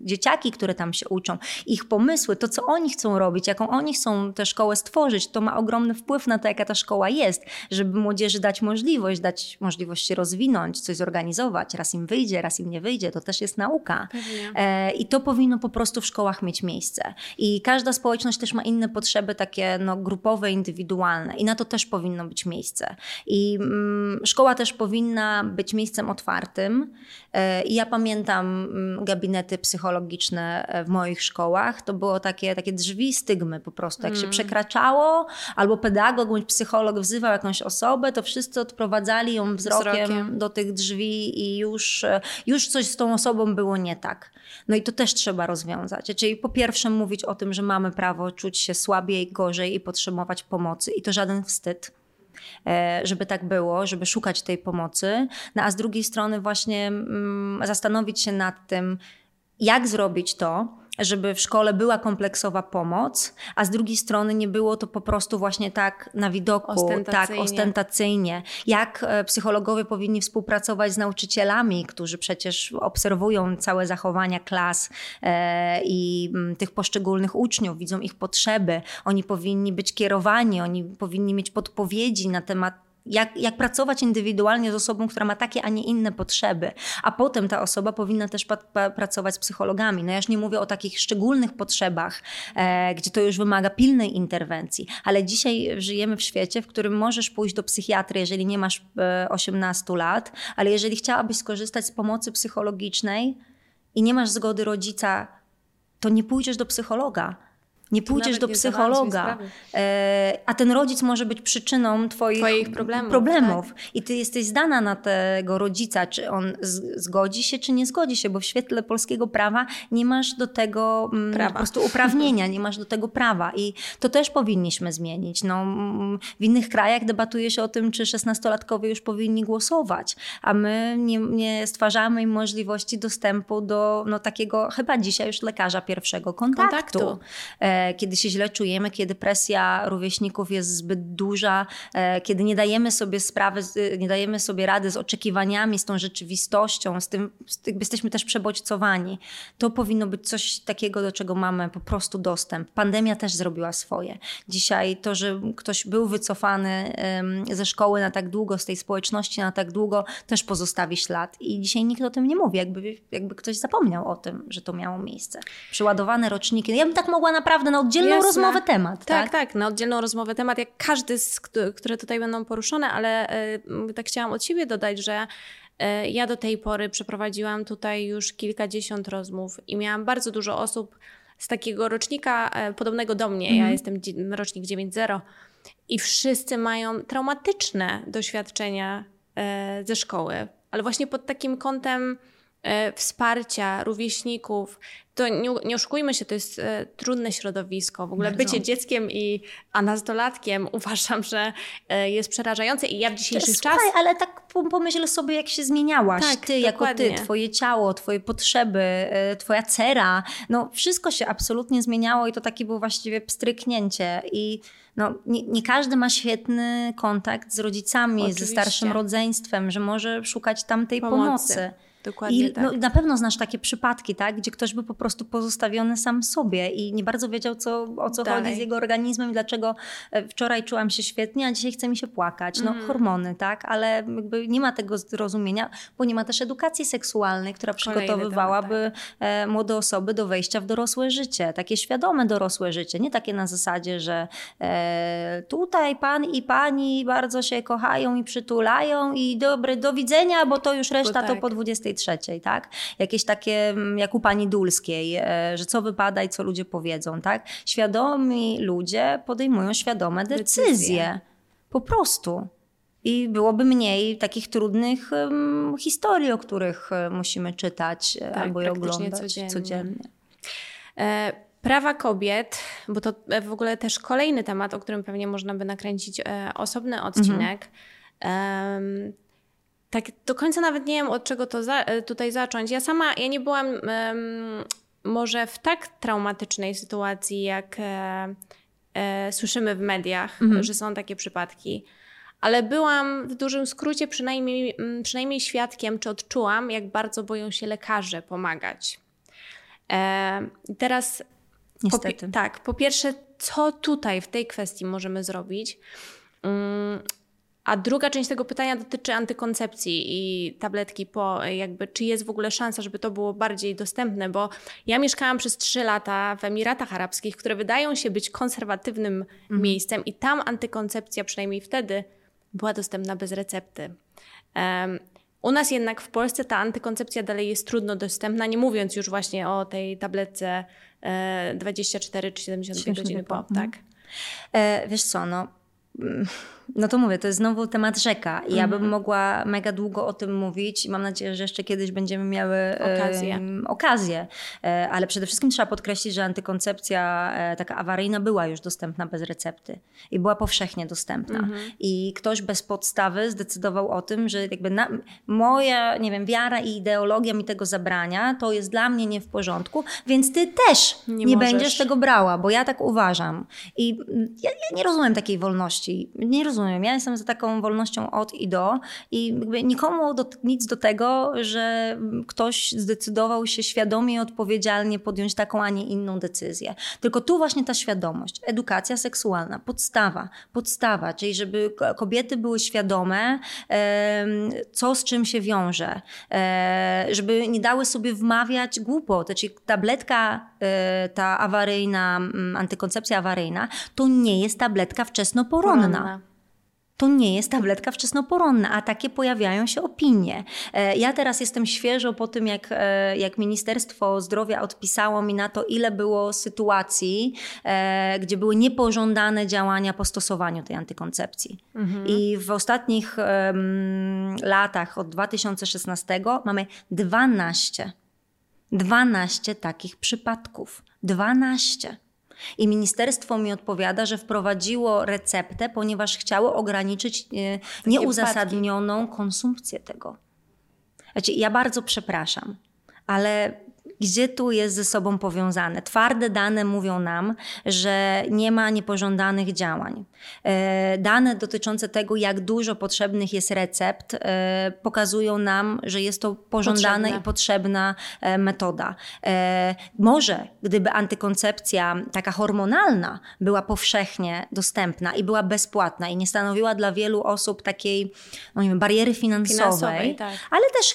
dzieciaki, które tam się uczą, ich pomysły, to co oni chcą robić, jaką oni chcą tę szkołę stworzyć, to ma ogromny wpływ na to, jaka ta szkoła jest, żeby młodzieży dać możliwość, dać możliwość się rozwinąć, coś zorganizować, raz im wyjdzie, raz im nie wyjdzie, to też jest nauka. E, I to powinno po prostu w szkołach mieć miejsce. I każda społeczność też ma inne potrzeby, takie no, grupowe, indywidualne i na to też powinno być miejsce. I mm, Szkoła też powinna być miejscem otwartym. E, I ja pamiętam mm, gabinety psychologiczne e, w moich szkołach. To było takie, takie drzwi stygmy po prostu. Jak mm. się przekraczało, albo pedagog bądź psycholog wzywał jakąś osobę, to wszyscy odprowadzali ją wzrokiem, wzrokiem. do tych drzwi i już, e, już coś z tą osobą było nie tak. No i to też trzeba rozwiązać. Czyli po pierwsze mówić o tym, że mamy prawo czuć się słabiej, gorzej i potrzebować pomocy i to żaden wstyd. E, żeby tak było, żeby szukać tej pomocy, no a z drugiej strony właśnie mm, zastanowić się nad tym, jak zrobić to, żeby w szkole była kompleksowa pomoc, a z drugiej strony nie było to po prostu właśnie tak na widoku, ostentacyjnie. tak ostentacyjnie. Jak e, psychologowie powinni współpracować z nauczycielami, którzy przecież obserwują całe zachowania klas e, i mm, tych poszczególnych uczniów, widzą ich potrzeby. Oni powinni być kierowani, oni powinni mieć podpowiedzi na temat jak, jak pracować indywidualnie z osobą, która ma takie, a nie inne potrzeby, a potem ta osoba powinna też pa, pa, pracować z psychologami. No ja już nie mówię o takich szczególnych potrzebach, e, gdzie to już wymaga pilnej interwencji, ale dzisiaj żyjemy w świecie, w którym możesz pójść do psychiatry, jeżeli nie masz e, 18 lat, ale jeżeli chciałabyś skorzystać z pomocy psychologicznej i nie masz zgody rodzica, to nie pójdziesz do psychologa Nie pójdziesz do psychologa, e, a ten rodzic może być przyczyną twoich, twoich problemów. problemów. Tak. I ty jesteś zdana na tego rodzica, czy on zgodzi się, czy nie zgodzi się, bo w świetle polskiego prawa nie masz do tego mm, prawa. po prostu uprawnienia, nie masz do tego prawa. I to też powinniśmy zmienić. No, mm, w innych krajach debatuje się o tym, czy szesnastolatkowie już powinni głosować, a my nie, nie stwarzamy im możliwości dostępu do no, takiego chyba dzisiaj już lekarza pierwszego kontaktu. kontaktu. E, kiedy się źle czujemy, kiedy presja rówieśników jest zbyt duża, e, kiedy nie dajemy sobie sprawy, nie dajemy sobie rady z oczekiwaniami, z tą rzeczywistością, z tym, jesteśmy też przebodźcowani. To powinno być coś takiego, do czego mamy po prostu dostęp. Pandemia też zrobiła swoje. Dzisiaj to, że ktoś był wycofany ze szkoły na tak długo, z tej społeczności na tak długo, też pozostawi ślad. I dzisiaj nikt o tym nie mówi, jakby, jakby ktoś zapomniał o tym, że to miało miejsce. Przeładowane roczniki. Ja bym tak mogła naprawdę na oddzielną Jasne. rozmowę temat. Tak, tak, tak, na oddzielną rozmowę temat, jak każdy, z, które tutaj będą poruszone, ale y, tak chciałam od siebie dodać, że y, ja do tej pory przeprowadziłam tutaj już kilkadziesiąt rozmów i miałam bardzo dużo osób z takiego rocznika y, podobnego do mnie. Mhm. Ja jestem rocznik 9.0 i wszyscy mają traumatyczne doświadczenia ze szkoły, ale właśnie pod takim kątem E, wsparcia rówieśników. To nie, nie oszukujmy się, to jest e, trudne środowisko. W ogóle Bardzo. bycie dzieckiem i a nastolatkiem uważam, że e, jest przerażające i ja w dzisiejszych czasach... Ale tak pomyśl sobie, jak się zmieniałaś. Tak, ty dokładnie. jako ty, twoje ciało, twoje potrzeby, twoja cera. No wszystko się absolutnie zmieniało i to takie było właściwie pstryknięcie i no, nie, nie, każdy ma świetny kontakt z rodzicami, Oczywiście. ze starszym rodzeństwem, że może szukać tam tej pomocy. pomocy. Dokładnie I tak. no, na pewno znasz takie przypadki, tak, gdzie ktoś był po prostu pozostawiony sam sobie i nie bardzo wiedział, co, o co Dalej. chodzi z jego organizmem i dlaczego e, wczoraj czułam się świetnie, a dzisiaj chce mi się płakać. No, mm. hormony, tak, ale nie ma tego zrozumienia, bo nie ma też edukacji seksualnej, która przygotowywałaby tak. młode osoby do wejścia w dorosłe życie, takie świadome dorosłe życie, nie takie na zasadzie, że e, tutaj pan i pani bardzo się kochają i przytulają i dobry, do widzenia, bo to już reszta tak. to po 20 trzeciej, tak? Jakieś takie mm, jak u pani Dulskiej, e, że co wypada i co ludzie powiedzą, tak? Świadomi ludzie podejmują świadome decyzje. decyzje. Po prostu. I byłoby mniej takich trudnych um, historii, o których e, musimy czytać e, tak, albo je oglądać codziennie. codziennie. E, prawa kobiet, bo to w ogóle też kolejny temat, o którym pewnie można by nakręcić osobny odcinek. Mhm tak do końca nawet nie wiem, od czego to za, e, tutaj zacząć. Ja sama, ja nie byłam um, może w tak traumatycznej sytuacji, jak e, e, słyszymy w mediach, mhm. że są takie przypadki. Ale byłam w dużym skrócie przynajmniej, przynajmniej świadkiem, czy odczułam, jak bardzo boją się lekarze pomagać. E, teraz. Niestety. Po, tak, po pierwsze, co tutaj w tej kwestii możemy zrobić? Um, a druga część tego pytania dotyczy antykoncepcji i tabletki po, jakby, czy jest w ogóle szansa, żeby to było bardziej dostępne, bo ja mieszkałam przez trzy lata w Emiratach Arabskich, które wydają się być konserwatywnym mhm. miejscem i tam antykoncepcja, przynajmniej wtedy, była dostępna bez recepty. Um, u nas jednak w Polsce ta antykoncepcja dalej jest trudno dostępna, nie mówiąc już właśnie o tej tabletce e, 24 czy 72 godziny po, po tak? E, wiesz co, no no to mówię, to jest znowu temat rzeka i ja bym mhm. mogła mega długo o tym mówić i mam nadzieję, że jeszcze kiedyś będziemy miały okazję. okazję. E, ale przede wszystkim trzeba podkreślić, że antykoncepcja e, taka awaryjna była już dostępna bez recepty i była powszechnie dostępna. Mhm. I ktoś bez podstawy zdecydował o tym, że jakby na, moja, nie wiem, wiara i ideologia mi tego zabrania, to jest dla mnie nie w porządku, więc ty też nie, nie będziesz tego brała, bo ja tak uważam. I ja, ja nie rozumiem takiej wolności. Nie rozumiem rozumiem. Ja jestem za taką wolnością od i do i nikomu do, nic do tego, że ktoś zdecydował się świadomie i odpowiedzialnie podjąć taką, a nie inną decyzję. Tylko tu właśnie ta świadomość, edukacja seksualna, podstawa, podstawa, czyli żeby kobiety były świadome, co z czym się wiąże, e, żeby nie dały sobie wmawiać głupot, czyli tabletka e, ta awaryjna, antykoncepcja awaryjna, to nie jest tabletka wczesnoporonna. Poronna. To nie jest tabletka wczesnoporonna, a takie pojawiają się opinie. E, ja teraz jestem świeżo po tym, jak, e, jak Ministerstwo Zdrowia odpisało mi na to, ile było sytuacji, e, gdzie były niepożądane działania po stosowaniu tej antykoncepcji. Mhm. I w ostatnich um, latach, od 2016, mamy 12, 12 takich przypadków. 12. I ministerstwo mi odpowiada, że wprowadziło receptę, ponieważ chciało ograniczyć e, nieuzasadnioną konsumpcję tego. Znaczy, ja bardzo przepraszam, ale gdzie tu jest ze sobą powiązane. Twarde dane mówią nam, że nie ma niepożądanych działań. E, dane dotyczące tego, jak dużo potrzebnych jest recept, e, pokazują nam, że jest to pożądane Potrzebne. i potrzebna e, metoda. Może gdyby antykoncepcja taka hormonalna była powszechnie dostępna i była bezpłatna i nie stanowiła dla wielu osób takiej no nie wiem, bariery finansowej, finansowej tak. ale też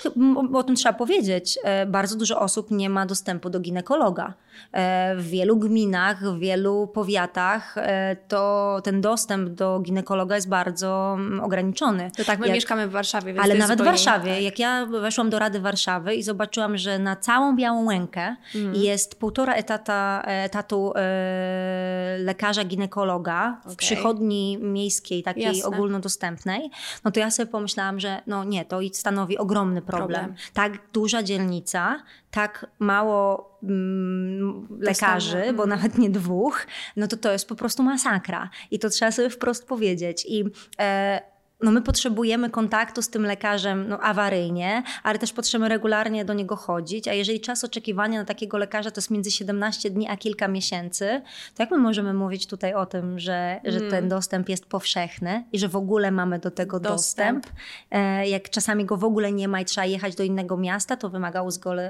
o tym trzeba powiedzieć, bardzo dużo osób nie ma dostępu do ginekologa. E, w wielu gminach, w wielu powiatach e, to ten dostęp do ginekologa jest bardzo mm, ograniczony. To tak, my jak, mieszkamy w Warszawie. ale nawet w Warszawie. Tak. Jak ja weszłam do Rady Warszawy i zobaczyłam, że na całą Białą Łękę mm. jest półtora etata, etatu e, lekarza ginekologa okay. w przychodni miejskiej, takiej Jasne. ogólnodostępnej, no to ja sobie pomyślałam, że no nie, to stanowi ogromny problem. problem. Tak duża dzielnica, tak mało mm, lekarzy, bo mhm. nawet nie dwóch, no to to jest po prostu masakra. I to trzeba sobie wprost powiedzieć. I e, no my potrzebujemy kontaktu z tym lekarzem no, awaryjnie, ale też potrzebujemy regularnie do niego chodzić, a jeżeli czas oczekiwania na takiego lekarza to jest między 17 dni a kilka miesięcy, to jak my możemy mówić tutaj o tym, że, że mm. ten dostęp jest powszechny i że w ogóle mamy do tego dostęp? dostęp. E, jak czasami go w ogóle nie ma i trzeba jechać do innego miasta, to wymaga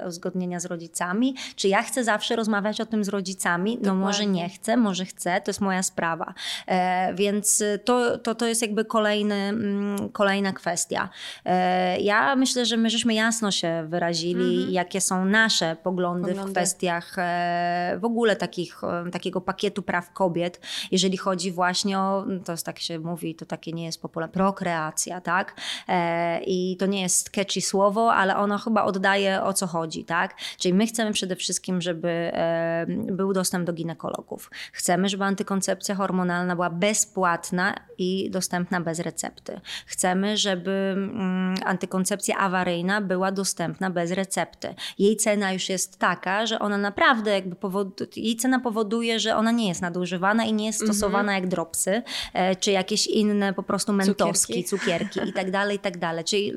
uzgodnienia z rodzicami. Czy ja chcę zawsze rozmawiać o tym z rodzicami? No Dokładnie. może nie chcę, może chcę, to jest moja sprawa. E, więc to, to, to jest jakby kolejny kolejna kwestia. E, ja myślę, że my żeśmy jasno się wyrazili, mhm. jakie są nasze poglądy, poglądy, w kwestiach e, w ogóle takich, e, takiego pakietu praw kobiet, jeżeli chodzi właśnie o, to jest tak się mówi, to takie nie jest popularne, prokreacja, tak? I to nie jest catchy słowo, ale ono chyba oddaje o co chodzi, tak? Czyli my chcemy przede wszystkim, żeby był dostęp do ginekologów. Chcemy, żeby antykoncepcja hormonalna była bezpłatna i dostępna bez recepty. Chcemy, żeby mm, antykoncepcja awaryjna była dostępna bez recepty. Jej cena już jest taka, że ona naprawdę jakby powoduje, jej cena powoduje, że ona nie jest nadużywana i nie jest stosowana mhm. jak dropsy, e, czy jakieś inne po prostu mentoski, cukierki, cukierki i tak dalej, i tak dalej. Czyli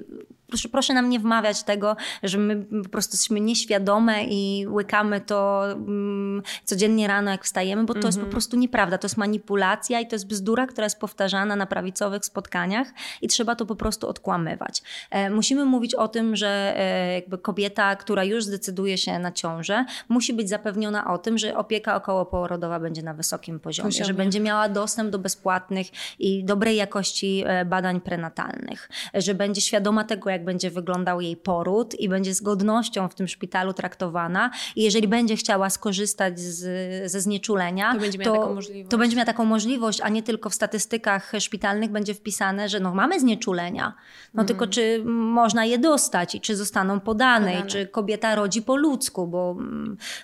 proszę, proszę nam nie wmawiać tego, że my po prostu jesteśmy nieświadome i łykamy to mm, codziennie rano, jak wstajemy, bo to mm -hmm. jest po mhm. prostu nieprawda. To jest manipulacja i to jest bzdura, która jest powtarzana na prawicowych spotkaniach i trzeba to po prostu odkłamywać. E, musimy mówić o tym, że e, jakby kobieta, która już zdecyduje się na ciążę, musi być zapewniona o tym, że opieka okołoporodowa będzie na wysokim poziomie, poziomie. że będzie miała dostęp do bezpłatnych i dobrej jakości e, badań prenatalnych, że będzie świadoma tego, jak będzie wyglądał jej poród i będzie z godnością w tym szpitalu traktowana. I jeżeli będzie chciała skorzystać z, ze znieczulenia, to będzie, miała to, taką możliwość. to będzie miała taką możliwość, a nie tylko w statystykach szpitalnych będzie wpisane, że no, mamy znieczulenia, no mm. tylko czy można je dostać i czy zostaną podane, podane. i czy kobieta rodzi po ludzku, bo,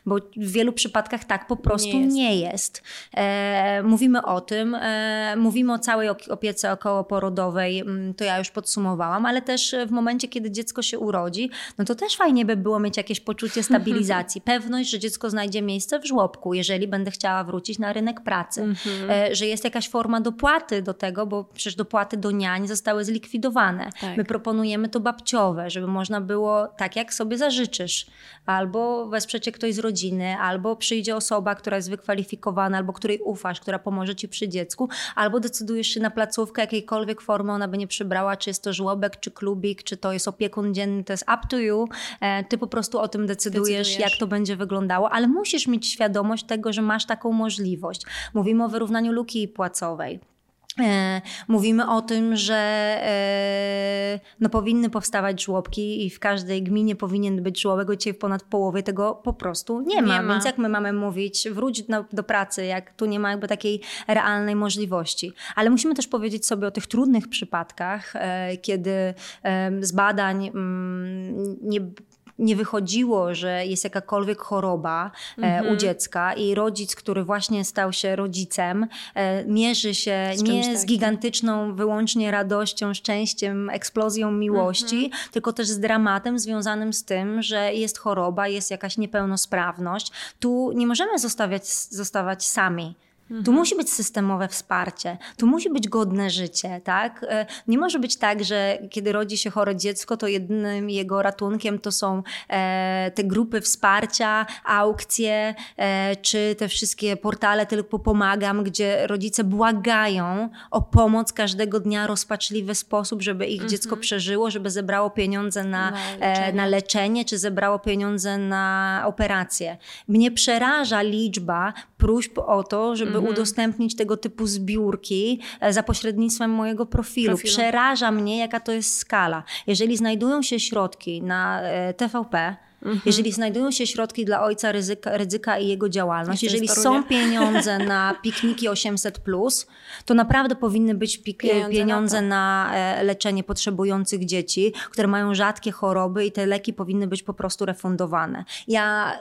bo w wielu przypadkach tak po prostu nie jest. Nie jest. E, mówimy o tym, e, mówimy o całej opiece okołoporodowej, mm, to ja już podsumowałam, ale też w momencie momencie, kiedy dziecko się urodzi, no to też fajnie by było mieć jakieś poczucie stabilizacji, pewność, że dziecko znajdzie miejsce w żłobku, jeżeli będę chciała wrócić na rynek pracy, mhm. e, że jest jakaś forma dopłaty do tego, bo przecież dopłaty do niań zostały zlikwidowane. Tak. My proponujemy to babciowe, żeby można było tak, jak sobie zażyczysz, albo wesprzecie ktoś z rodziny, albo przyjdzie osoba, która jest wykwalifikowana, albo której ufasz, która pomoże ci przy dziecku, albo decydujesz się na placówkę jakiejkolwiek formy ona by nie przybrała, czy jest to żłobek, czy klubik, czy to jest opiekun dzienny, to jest up to you. E, ty po prostu o tym decydujesz, decydujesz, jak to będzie wyglądało, ale musisz mieć świadomość tego, że masz taką możliwość. Mówimy o wyrównaniu luki płacowej. E, mówimy o tym, że e, no, powinny powstawać żłobki i w każdej gminie powinien być żłobek, dzisiaj w ponad połowie tego po prostu nie ma. Nie ma. Więc jak my mamy mówić, wróć do, do pracy, jak tu nie ma jakby takiej realnej możliwości. Ale musimy też powiedzieć sobie o tych trudnych przypadkach, e, kiedy z badań mm, nie nie wychodziło, że jest jakakolwiek choroba mhm. u dziecka i rodzic, który właśnie stał się rodzicem, e, mierzy się z nie z gigantyczną wyłącznie radością, szczęściem, eksplozją miłości, mhm. tylko też z dramatem związanym z tym, że jest choroba, jest jakaś niepełnosprawność. Tu nie możemy zostawiać, zostawać sami. Mhm. Tu musi być systemowe wsparcie, tu musi być godne życie, tak? E, nie może być tak, że kiedy rodzi się chore dziecko, to jedynym jego ratunkiem to są e, te grupy wsparcia, aukcje, e, czy te wszystkie portale Tylko Pomagam, gdzie rodzice błagają o pomoc każdego dnia rozpaczliwy sposób, żeby ich mhm. dziecko przeżyło, żeby zebrało pieniądze na, na leczenie. na leczenie, czy zebrało pieniądze na operację. Mnie przeraża liczba próśb o to, żeby mhm. udostępnić tego typu zbiórki e, za pośrednictwem mojego profilu. profilu. Przeraża mnie, jaka to jest skala. Jeżeli znajdują się środki na e, TVP, Mhm. Jeżeli znajdują się środki dla ojca ryzyka, ryzyka i jego działalność, jeżeli są pieniądze na pikniki 800, to naprawdę powinny być pieniądze, pieniądze na, na, leczenie potrzebujących dzieci, które mają rzadkie choroby i te leki powinny być po prostu refundowane. Ja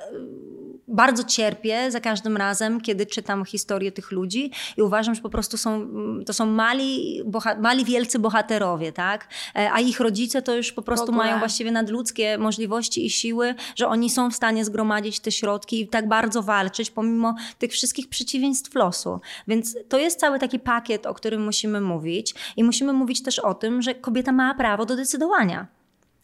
bardzo cierpię za każdym razem, kiedy czytam historię tych ludzi i uważam, że po prostu są, to są mali, boha, mali wielcy bohaterowie, tak? E, a ich rodzice to już po prostu mają właściwie nadludzkie możliwości i siły, że oni są w stanie zgromadzić te środki i tak bardzo walczyć, pomimo tych wszystkich przeciwieństw losu. Więc to jest cały taki pakiet, o którym musimy mówić i musimy mówić też o tym, że kobieta ma prawo do decydowania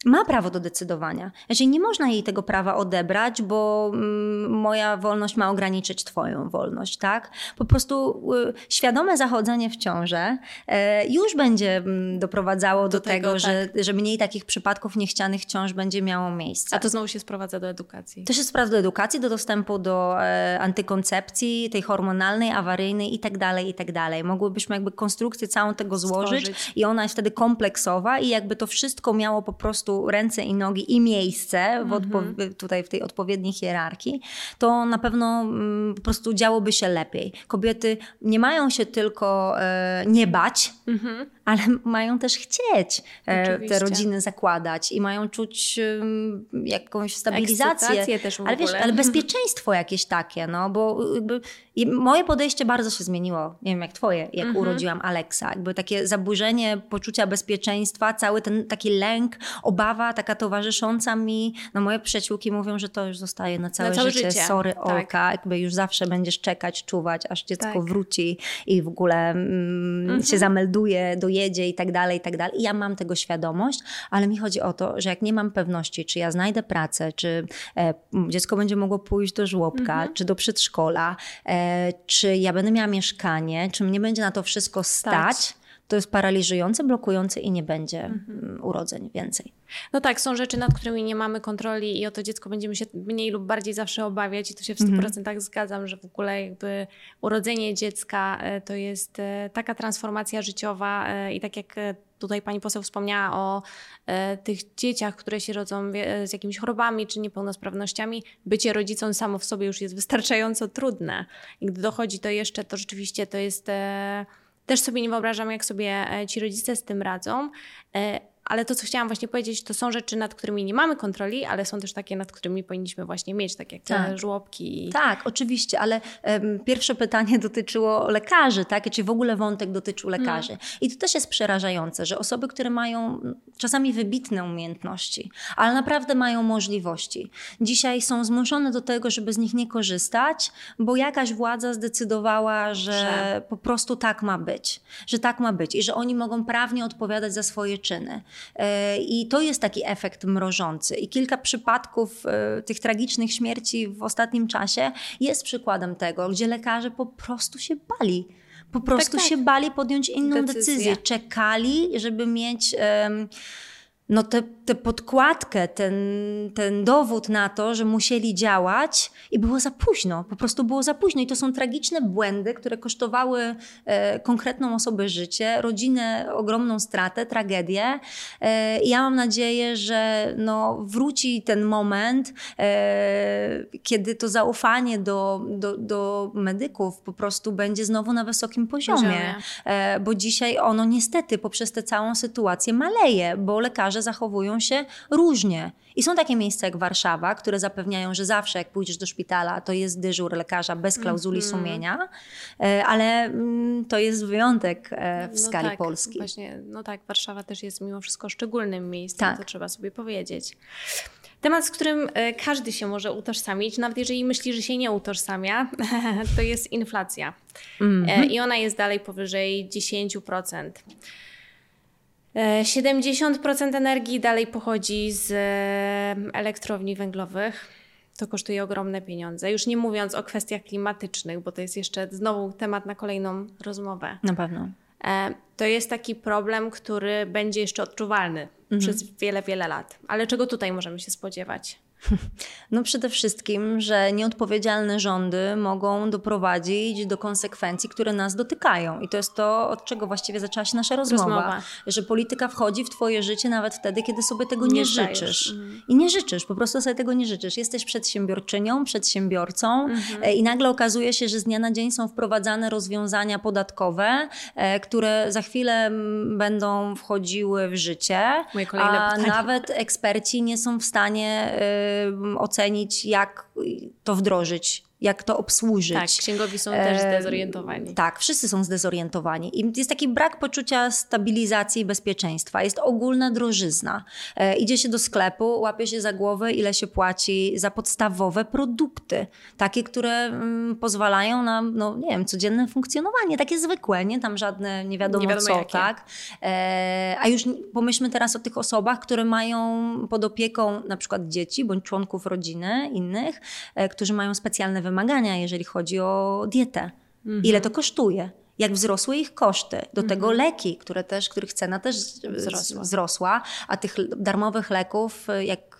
ma prawo do decydowania. Znaczy nie można jej tego prawa odebrać, bo mm, moja wolność ma ograniczyć twoją wolność, tak? Po prostu y, świadome zachodzenie w ciążę y, już będzie mm, doprowadzało do, do tego, tego że, tak. że mniej takich przypadków niechcianych ciąż będzie miało miejsce. A to znowu się sprowadza do edukacji. To się sprowadza do edukacji, do dostępu do e, antykoncepcji, tej hormonalnej, awaryjnej i tak dalej, i tak dalej. Mogłybyśmy jakby konstrukcję całą tego złożyć Stworzyć. i ona jest wtedy kompleksowa i jakby to wszystko miało po prostu ręce i nogi i miejsce w mhm. tutaj w tej odpowiedniej hierarchii, to na pewno mm, po prostu działoby się lepiej. Kobiety nie mają się tylko e, nie bać, mhm. Ale mają też chcieć e, te rodziny zakładać i mają czuć jakąś stabilizację. też ale, wiesz, ale bezpieczeństwo jakieś takie, no bo jakby moje podejście bardzo się zmieniło. Nie wiem jak twoje, jak mhm. urodziłam Aleksa. Jakby takie zaburzenie poczucia bezpieczeństwa, cały ten taki lęk, obawa taka towarzysząca mi. No moje przyjaciółki mówią, że to już zostaje na całe, na całe życie. życie. Sorry tak. Olka, jakby już zawsze będziesz czekać, czuwać, aż dziecko tak. wróci i w ogóle mm, mhm. się zamelduje, dojedzie i tak dalej, i tak dalej. I ja mam tego świadomość, ale mi chodzi o to, że jak nie mam pewności, czy ja znajdę pracę, czy e, dziecko będzie mogło pójść do żłobka, mhm. czy do przedszkola, e, czy ja będę miała mieszkanie, czy mnie będzie na to wszystko stać, stać to jest paraliżujące, blokujące i nie będzie mhm. Urodzeń więcej. No tak, są rzeczy, nad którymi nie mamy kontroli i o to dziecko będziemy się mniej lub bardziej zawsze obawiać i to się w 100% mhm. zgadzam, że w ogóle jakby urodzenie dziecka e, to jest e, taka transformacja życiowa e, i tak jak tutaj pani poseł wspomniała o tych dzieciach, które się rodzą z jakimiś chorobami czy niepełnosprawnościami, bycie rodzicą samo w sobie już jest wystarczająco trudne. I gdy dochodzi to jeszcze, to rzeczywiście to jest też sobie nie wyobrażam, jak sobie ci rodzice z tym radzą. Ale to, co chciałam właśnie powiedzieć, to są rzeczy, nad którymi nie mamy kontroli, ale są też takie, nad którymi powinniśmy właśnie mieć, tak jak tak. te żłobki. Tak, oczywiście, ale um, pierwsze pytanie dotyczyło lekarzy, tak? Czy w ogóle wątek dotyczył lekarzy. No. I to też jest przerażające, że osoby, które mają czasami wybitne umiejętności, ale naprawdę mają możliwości, dzisiaj są zmuszone do tego, żeby z nich nie korzystać, bo jakaś władza zdecydowała, że, że po prostu tak ma być, że tak ma być i że oni mogą prawnie odpowiadać za swoje czyny. E, I to jest taki efekt mrożący. I kilka przypadków e, tych tragicznych śmierci w ostatnim czasie jest przykładem tego, gdzie lekarze po prostu się bali. Po prostu tak, tak. się bali podjąć inną decyzję. decyzję. Czekali, żeby mieć. Um, no tę te, te podkładkę, ten, ten dowód na to, że musieli działać i było za późno, po prostu było za późno. I to są tragiczne błędy, które kosztowały e, konkretną osobę życie, rodzinę ogromną stratę, tragedię. E, I ja mam nadzieję, że no, wróci ten moment, e, kiedy to zaufanie do, do, do medyków po prostu będzie znowu na wysokim poziomie. poziomie. E, bo dzisiaj ono niestety poprzez tę całą sytuację maleje, bo lekarze zachowują się różnie. I są takie miejsca jak Warszawa, które zapewniają, że zawsze jak pójdziesz do szpitala, to jest dyżur lekarza bez klauzuli mm -hmm. sumienia, e, ale to jest wyjątek e, w no skali tak, Polski. Właśnie, no tak, Warszawa też jest mimo wszystko szczególnym miejscem, tak. to trzeba sobie powiedzieć. Temat, z którym e, każdy się może utożsamić, nawet jeżeli myśli, że się nie utożsamia, to jest inflacja. Mm -hmm. I ona jest dalej powyżej 10%. 70% energii dalej pochodzi z elektrowni węglowych. To kosztuje ogromne pieniądze. Już nie mówiąc o kwestiach klimatycznych, bo to jest jeszcze znowu temat na kolejną rozmowę. Na pewno. E, to jest taki problem, który będzie jeszcze odczuwalny mhm. przez wiele, wiele lat. Ale czego tutaj możemy się spodziewać? No przede wszystkim, że nieodpowiedzialne rządy mogą doprowadzić do konsekwencji, które nas dotykają. I to jest to, od czego właściwie zaczęła się nasza rozmowa. rozmowa. Że polityka wchodzi w twoje życie nawet wtedy, kiedy sobie tego nie, nie życzysz. Mhm. I nie życzysz, po prostu sobie tego nie życzysz. Jesteś przedsiębiorczynią, przedsiębiorcą mhm. E, i nagle okazuje się, że z dnia na dzień są wprowadzane rozwiązania podatkowe, e, które za chwilę będą wchodziły w życie. a pytanie. nawet eksperci nie są w stanie ocenić, jak to wdrożyć jak to obsłużyć. Tak, księgowi są też zdezorientowani. Tak, wszyscy są zdezorientowani. I jest taki brak poczucia stabilizacji i bezpieczeństwa. Jest ogólna drożyzna. E, idzie się do sklepu, łapie się za głowę, ile się płaci za podstawowe produkty. Takie, które mm, pozwalają na, no nie wiem, codzienne funkcjonowanie. Takie zwykłe, nie tam żadne nie wiadomo, nie wiadomo co, jakie. tak? E, a już pomyślmy teraz o tych osobach, które mają pod opieką na przykład dzieci bądź członków rodziny innych, e, którzy mają specjalne wymagania, jeżeli chodzi o dietę. Mhm. Ile to kosztuje? jak wzrosły ich koszty. Do mhm. tego leki, które też, których cena też wzrosła. wzrosła, a tych darmowych leków jak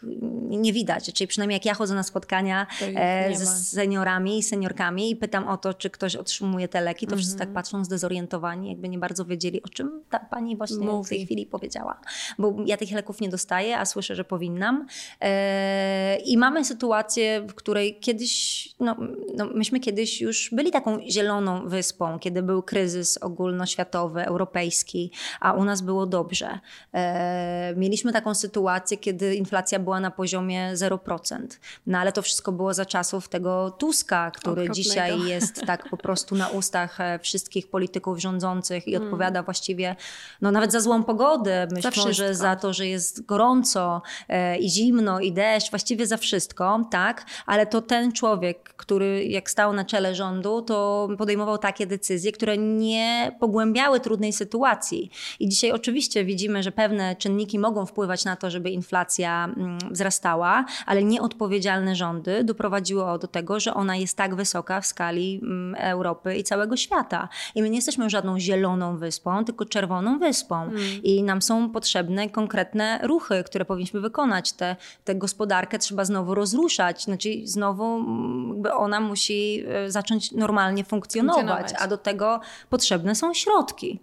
nie widać. Czyli przynajmniej jak ja chodzę na spotkania e, z seniorami i seniorkami i pytam o to, czy ktoś otrzymuje te leki, to mhm. wszyscy tak patrzą zdezorientowani, jakby nie bardzo wiedzieli, o czym ta pani właśnie Mówi. w tej chwili powiedziała. Bo ja tych leków nie dostaję, a słyszę, że powinnam. E, I mamy sytuację, w której kiedyś, no, no, myśmy kiedyś już byli taką zieloną wyspą, kiedy był kryzys ogólnoświatowy, europejski, a u nas było dobrze. E, mieliśmy taką sytuację, kiedy inflacja była na poziomie 0%. No ale to wszystko było za czasów tego Tuska, który Okropnego. dzisiaj jest tak po prostu na ustach e, wszystkich polityków rządzących i hmm. odpowiada właściwie no nawet za złą pogodę. Myślę, że za to, że jest gorąco e, i zimno i deszcz, właściwie za wszystko, tak? Ale to ten człowiek, który jak stał na czele rządu, to podejmował takie decyzje, które nie pogłębiały trudnej sytuacji. I dzisiaj oczywiście widzimy, że pewne czynniki mogą wpływać na to, żeby inflacja mm, wzrastała, ale nieodpowiedzialne rządy doprowadziły do tego, że ona jest tak wysoka w skali mm, Europy i całego świata. I my nie jesteśmy żadną zieloną wyspą, tylko czerwoną wyspą. Mm. I nam są potrzebne konkretne ruchy, które powinniśmy wykonać. Tę te, te gospodarkę trzeba znowu rozruszać, znaczy znowu mm, ona musi e, zacząć normalnie funkcjonować, funkcjonować. a do tego potrzebne są środki.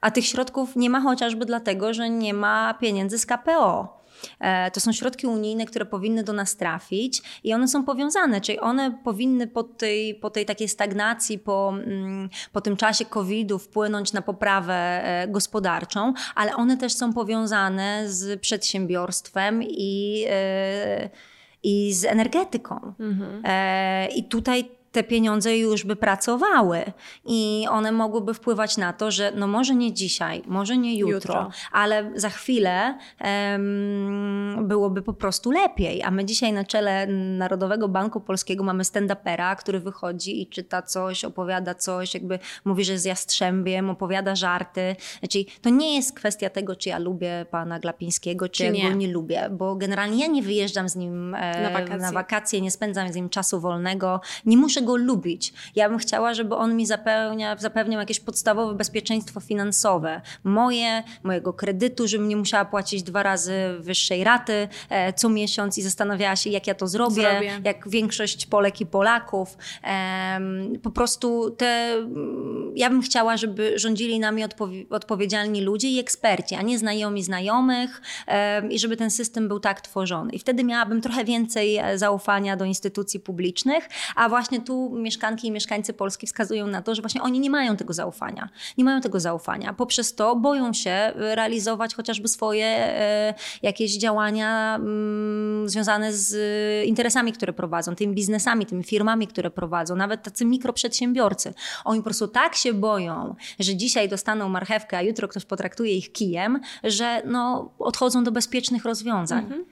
A tych środków nie ma chociażby dlatego, że nie ma pieniędzy z KPO. E, to są środki unijne, które powinny do nas trafić i one są powiązane, czyli one powinny po tej, po tej takiej stagnacji, po, mm, po tym czasie COVID-u wpłynąć na poprawę e, gospodarczą, ale one też są powiązane z przedsiębiorstwem i, e, i z energetyką. Mhm. I tutaj te pieniądze już by pracowały i one mogłyby wpływać na to, że no może nie dzisiaj, może nie jutro, jutro. ale za chwilę um, byłoby po prostu lepiej. A my dzisiaj na czele Narodowego Banku Polskiego mamy stand-upera, który wychodzi i czyta coś, opowiada coś, jakby mówi, że jest jastrzębiem, opowiada żarty. Znaczy, to nie jest kwestia tego, czy ja lubię pana Glapińskiego, czy, czy ja nie. go nie lubię, bo generalnie ja nie wyjeżdżam z nim e, na, wakacje. na wakacje, nie spędzam z nim czasu wolnego, nie muszę muszę go lubić. Ja bym chciała, żeby on mi zapewnia, zapewniał jakieś podstawowe bezpieczeństwo finansowe. Moje, mojego kredytu, żebym nie musiała płacić dwa razy wyższej raty e, co miesiąc i zastanawiała się, jak ja to zrobię, zrobię. jak większość Polek i Polaków. E, po prostu te, ja bym chciała, żeby rządzili nami odpowi odpowiedzialni ludzie i eksperci, a nie znajomi znajomych e, i żeby ten system był tak tworzony. I wtedy miałabym trochę więcej e, zaufania do instytucji publicznych, a właśnie tu mieszkanki i mieszkańcy Polski wskazują na to, że właśnie oni nie mają tego zaufania. Nie mają tego zaufania. Poprzez to boją się realizować chociażby swoje e, jakieś działania mm, związane z interesami, które prowadzą, tymi biznesami, tymi firmami, które prowadzą, nawet tacy mikroprzedsiębiorcy. Oni po prostu tak się boją, że dzisiaj dostaną marchewkę, a jutro ktoś potraktuje ich kijem, że no, odchodzą do bezpiecznych rozwiązań. Mhm.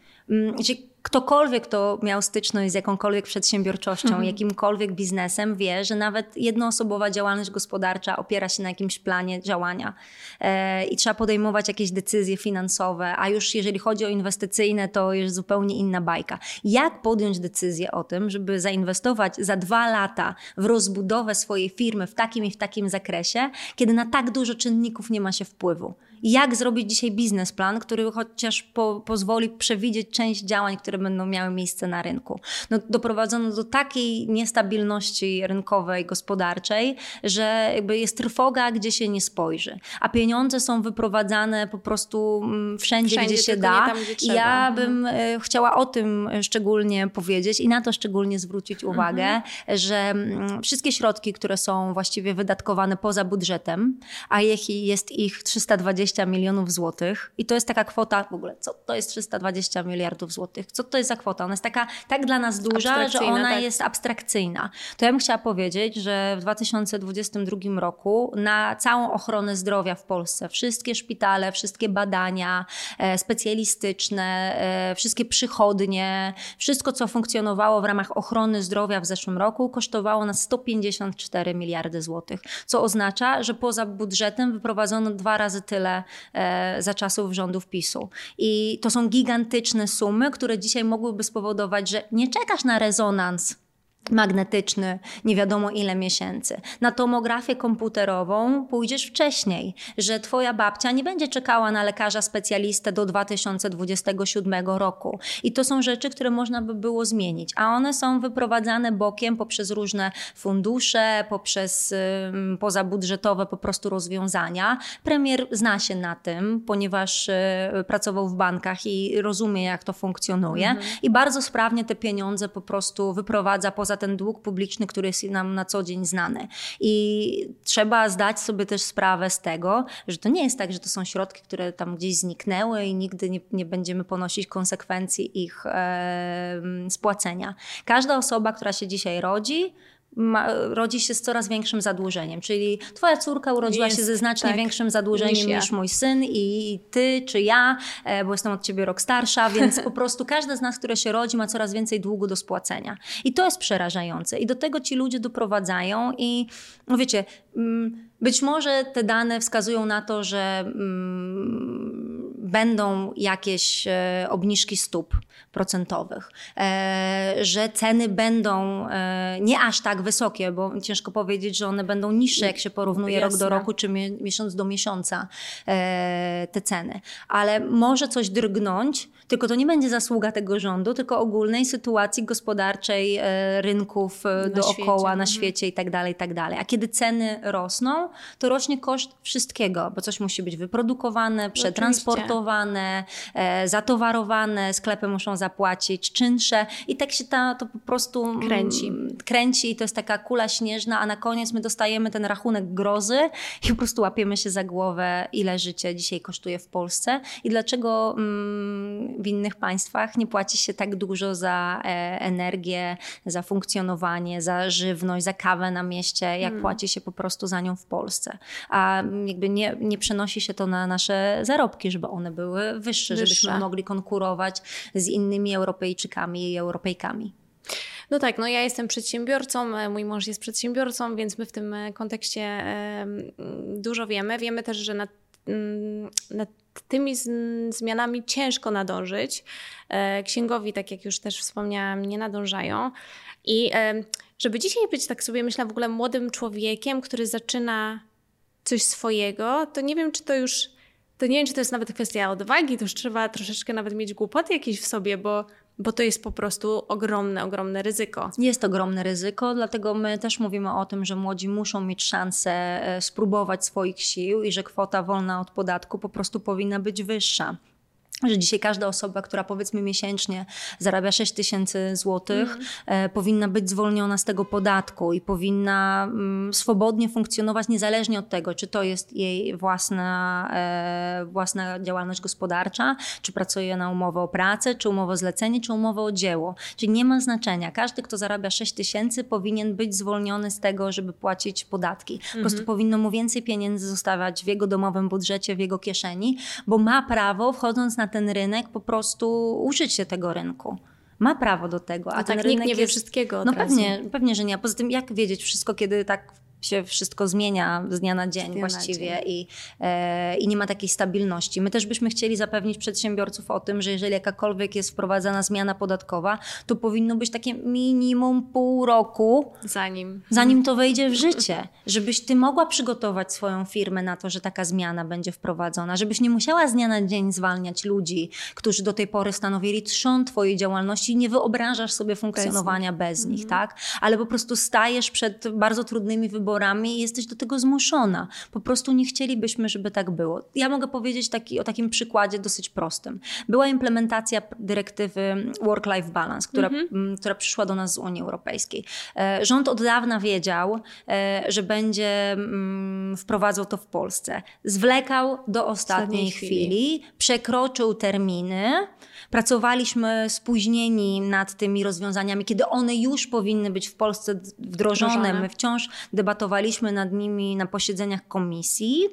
Ktokolwiek, kto miał styczność z jakąkolwiek przedsiębiorczością, mhm. jakimkolwiek biznesem, wie, że nawet jednoosobowa działalność gospodarcza opiera się na jakimś planie działania e, i trzeba podejmować jakieś decyzje finansowe, a już jeżeli chodzi o inwestycyjne, to jest zupełnie inna bajka. Jak podjąć decyzję o tym, żeby zainwestować za dwa lata w rozbudowę swojej firmy w takim i w takim zakresie, kiedy na tak dużo czynników nie ma się wpływu? Jak zrobić dzisiaj biznesplan, który chociaż po, pozwoli przewidzieć część działań, które będą miały miejsce na rynku. No, doprowadzono do takiej niestabilności rynkowej, gospodarczej, że jakby jest trwoga, gdzie się nie spojrzy. A pieniądze są wyprowadzane po prostu mm, wszędzie, wszędzie gdzie się da. Tam, gdzie ja bym mhm. chciała o tym szczególnie powiedzieć i na to szczególnie zwrócić uwagę, mhm. że mm, wszystkie środki, które są właściwie wydatkowane poza budżetem, a jest ich 320 320 milionów złotych i to jest taka kwota w ogóle, co to jest 320 miliardów złotych? Co to jest za kwota? Ona jest taka tak dla nas duża, że ona tak. jest abstrakcyjna. To ja bym chciała powiedzieć, że w 2022 roku na całą ochronę zdrowia w Polsce, wszystkie szpitale, wszystkie badania e, specjalistyczne, e, wszystkie przychodnie, wszystko co funkcjonowało w ramach ochrony zdrowia w zeszłym roku kosztowało nas 154 miliardy złotych, co oznacza, że poza budżetem wyprowadzono dwa razy tyle E, za czasów rządów PiSu. I to są gigantyczne sumy, które dzisiaj mogłyby spowodować, że nie czekasz na rezonans magnetyczny nie wiadomo ile miesięcy. Na tomografię komputerową pójdziesz wcześniej, że twoja babcia nie będzie czekała na lekarza specjalistę do 2027 roku. I to są rzeczy, które można by było zmienić, a one są wyprowadzane bokiem poprzez różne fundusze, poprzez um, pozabudżetowe po prostu rozwiązania. Premier zna się na tym, ponieważ y, pracował w bankach i rozumie jak to funkcjonuje mhm. i bardzo sprawnie te pieniądze po prostu wyprowadza poza ten dług publiczny, który jest nam na co dzień znany. I trzeba zdać sobie też sprawę z tego, że to nie jest tak, że to są środki, które tam gdzieś zniknęły i nigdy nie, nie będziemy ponosić konsekwencji ich e, spłacenia. Każda osoba, która się dzisiaj rodzi, ma, rodzi się z coraz większym zadłużeniem. Czyli twoja córka urodziła jest, się ze znacznie tak, większym zadłużeniem niż, ja. niż, mój syn i ty czy ja, e, bo jestem od ciebie rok starsza, więc po prostu każda z nas, która się rodzi, ma coraz więcej długu do spłacenia. I to jest przerażające. I do tego ci ludzie doprowadzają i no wiecie, mm, być może te dane wskazują na to, że mm, będą jakieś e, obniżki stóp procentowych, e, że ceny będą e, nie aż tak wysokie, bo ciężko powiedzieć, że one będą niższe, jak się porównuje Jasne. rok do roku czy miesiąc do miesiąca te ceny. Ale może coś drgnąć, tylko to nie będzie zasługa tego rządu, tylko ogólnej sytuacji gospodarczej rynków na dookoła, świecie. na mhm. świecie i tak dalej, i tak dalej. A kiedy ceny rosną, to rośnie koszt wszystkiego, bo coś musi być wyprodukowane, przetransportowane, e, zatowarowane, sklepy muszą zapłacić czynsze i tak się ta, to po prostu mm, kręci. kręci i to jest taka kula śnieżna, a na koniec my dostajemy ten rachunek grozy i po prostu łapiemy się za głowę, ile życie dzisiaj kosztuje w Polsce i dlaczego mm, w innych państwach nie płaci się tak dużo za e, energię, za funkcjonowanie, za żywność, za kawę na mieście, jak hmm. płaci się po prostu za nią w Polsce. A jakby nie, nie przenosi się to na nasze zarobki, żeby one były wyższe, wyższe. żebyśmy mogli konkurować z innymi Europejczykami i Europejkami. No tak, no ja jestem przedsiębiorcą, e, mój mąż jest przedsiębiorcą, więc my w tym e, kontekście dużo wiemy. Wiemy też, że nad, mm, nad tymi zmianami ciężko nadążyć. E, księgowi, tak jak już też wspomniałam, nie nadążają. I żeby dzisiaj być, tak sobie myślę, w ogóle młodym człowiekiem, który zaczyna coś swojego, to nie wiem, czy to już, to nie wiem, czy to jest nawet kwestia odwagi, to już trzeba troszeczkę nawet mieć głupoty jakieś w sobie, bo bo to jest po prostu ogromne, ogromne ryzyko. Jest ogromne ryzyko, dlatego my też mówimy o tym, że młodzi muszą mieć szansę e, spróbować swoich sił i że kwota wolna od podatku po prostu powinna być wyższa że dzisiaj każda osoba, która powiedzmy miesięcznie zarabia 6 tysięcy złotych, mm. powinna być zwolniona z tego podatku i powinna mm, swobodnie funkcjonować niezależnie od tego, czy to jest jej własna, e, własna działalność gospodarcza, czy pracuje na umowę o pracę, czy umowę o zlecenie, czy umowę o dzieło. Czyli nie ma znaczenia. Każdy, kto zarabia 6 tysięcy, powinien być zwolniony z tego, żeby płacić podatki. Mm -hmm. Po prostu mhm. powinno mu więcej pieniędzy zostawać w jego domowym budżecie, w jego kieszeni, bo ma prawo, wchodząc na na ten rynek, po prostu uczyć się tego rynku ma prawo do tego. A no ten tak, rynek nikt nie wie jest... wszystkiego. no pewnie, pewnie, że nie. Poza tym, jak wiedzieć wszystko, kiedy tak się wszystko zmienia z dnia na dzień dnia właściwie na dzień. I, e, i nie ma takiej stabilności. My też byśmy chcieli zapewnić przedsiębiorców o tym, że jeżeli jakakolwiek jest wprowadzana zmiana podatkowa, to powinno być takie minimum pół roku, zanim, zanim to wejdzie w życie, żebyś ty mogła przygotować swoją firmę na to, że taka zmiana będzie wprowadzona, żebyś nie musiała z dnia na dzień zwalniać ludzi, którzy do tej pory stanowili trzon twojej działalności i nie wyobrażasz sobie funkcjonowania bez, bez nich, mhm. tak? Ale po prostu stajesz przed bardzo trudnymi wyborami wyborami i jesteś do tego zmuszona. Po prostu nie chcielibyśmy, żeby tak było. Ja mogę powiedzieć taki, o takim przykładzie dosyć prostym. Była implementacja dyrektywy Work-Life Balance, która, mhm. która przyszła do nas z Unii Europejskiej. E, rząd od dawna wiedział, e, że będzie wprowadzał to w Polsce. Zwlekał do ostatniej chwili. chwili, przekroczył terminy. Pracowaliśmy spóźnieni nad tymi rozwiązaniami, kiedy one już powinny być w Polsce wdrożone. wdrożone. My wciąż debatowaliśmy nad nimi na posiedzeniach komisji.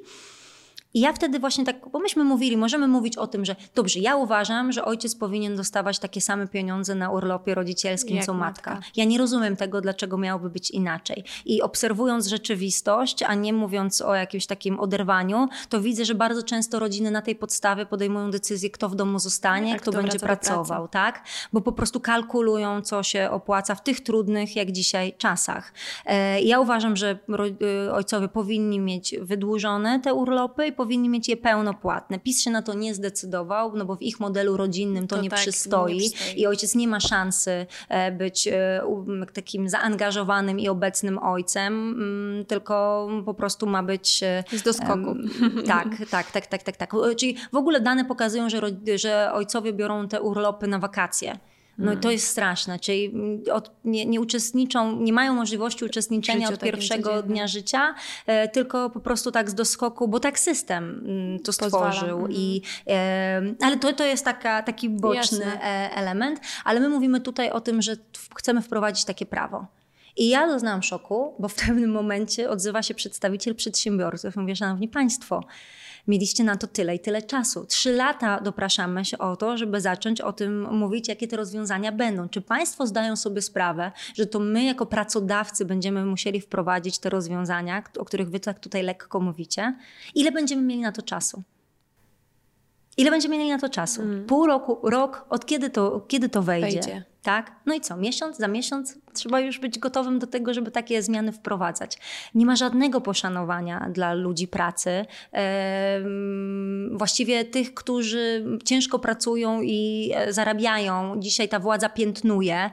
I ja wtedy właśnie tak, bo myśmy mówili, możemy mówić o tym, że dobrze, ja uważam, że ojciec powinien dostawać takie same pieniądze na urlopie rodzicielskim, Jak co matka. matka. Ja nie rozumiem tego, dlaczego miałoby być inaczej. I obserwując rzeczywistość, a nie mówiąc o jakimś takim oderwaniu, to widzę, że bardzo często rodziny na tej podstawie podejmują decyzję, kto w domu zostanie, kto będzie pracował, tak? Bo po prostu kalkulują, co się opłaca w tych trudnych, jak dzisiaj, czasach. E, ja uważam, że y, ojcowie powinni mieć wydłużone te urlopy i powinni mieć je pełnopłatne. PiS się na to nie zdecydował, no bo w ich modelu rodzinnym to, to nie, tak, przystoi, nie, przystoi i ojciec nie ma szansy e, być e, takim zaangażowanym i obecnym ojcem, mm, tylko po prostu ma być... E, Z doskoku. Tak, tak, tak, tak, tak, tak. Czyli w ogóle dane pokazują, że, że ojcowie biorą te urlopy na wakacje. No i to jest straszne, czyli od, nie, nie, uczestniczą, nie mają możliwości uczestniczenia od pierwszego dnia życia, e, tylko po prostu tak z doskoku, bo tak system mm, to stworzył. Mhm. I, e, ale to, to jest taka, taki boczny e, element, ale my mówimy tutaj o tym, że chcemy wprowadzić takie prawo. I ja doznałam szoku, bo w pewnym momencie odzywa się przedstawiciel przedsiębiorców. Mówię, szanowni państwo, mieliście na to tyle i tyle czasu. Trzy lata dopraszamy się o to, żeby zacząć o tym mówić, jakie te rozwiązania będą. Czy Państwo zdają sobie sprawę, że to my jako pracodawcy będziemy musieli wprowadzić te rozwiązania, o których Wy tak tutaj lekko mówicie? Ile będziemy mieli na to czasu? Ile będziemy mieli na to czasu? Mm. Pół roku, rok, od kiedy to, kiedy to wejdzie? wejdzie? Tak? No i co? Miesiąc za miesiąc trzeba już być gotowym do tego, żeby takie zmiany wprowadzać. Nie ma żadnego poszanowania dla ludzi pracy. Właściwie tych, którzy ciężko pracują i e, zarabiają. Dzisiaj ta władza piętnuje,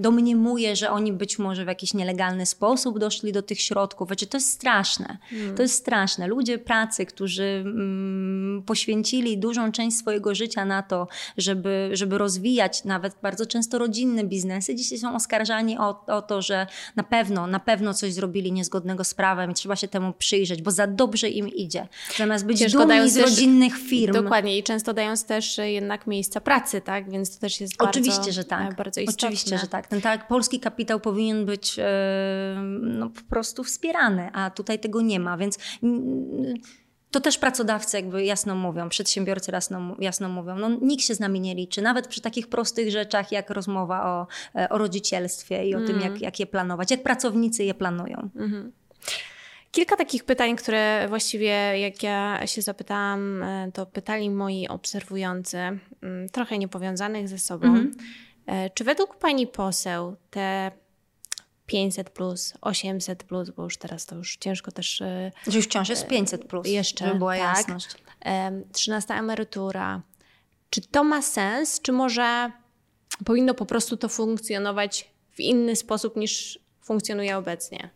domniemuje, że oni być może w jakiś nielegalny sposób doszli do tych środków. Znaczy, to jest straszne. Hmm. To jest straszne. Ludzie pracy, którzy mm, poświęcili dużą część swojego życia na to, żeby, żeby rozwijać nawet bardzo często rodzinne biznesy, dzisiaj są oskarżani o, o to, że na pewno, na pewno coś zrobili niezgodnego z prawem i trzeba się temu przyjrzeć, bo za dobrze im idzie. Zamiast być Ciężko dumni z też, rodzinnych firm. Dokładnie i często dając też jednak miejsca pracy, tak? Więc to też jest Oczywiście, bardzo, że tak. bardzo istotne. Oczywiście, że tak. Ten tak, polski kapitał powinien być e, no, po prostu wspierany, a tutaj tego nie ma, więc to też pracodawcy jakby jasno mówią, przedsiębiorcy jasno, jasno mówią, no nikt się z nami nie liczy, nawet przy takich prostych rzeczach jak rozmowa o, e, o rodzicielstwie i o mm. tym, jak, jak je planować, jak pracownicy je planują. Mm-hmm. Kilka takich pytań, które właściwie jak ja się zapytałam, e, to pytali moi obserwujący, mm, trochę niepowiązanych ze sobą. Mm-hmm. Czy według pani poseł te 500 plus, 800 plus, bo już teraz to już ciężko też. Że już wciąż jest 500 plus. Jeszcze, Żeby była tak. jasność. em, 13 emerytura. Czy to ma sens, czy może powinno po prostu to funkcjonować w inny sposób niż funkcjonuje obecnie?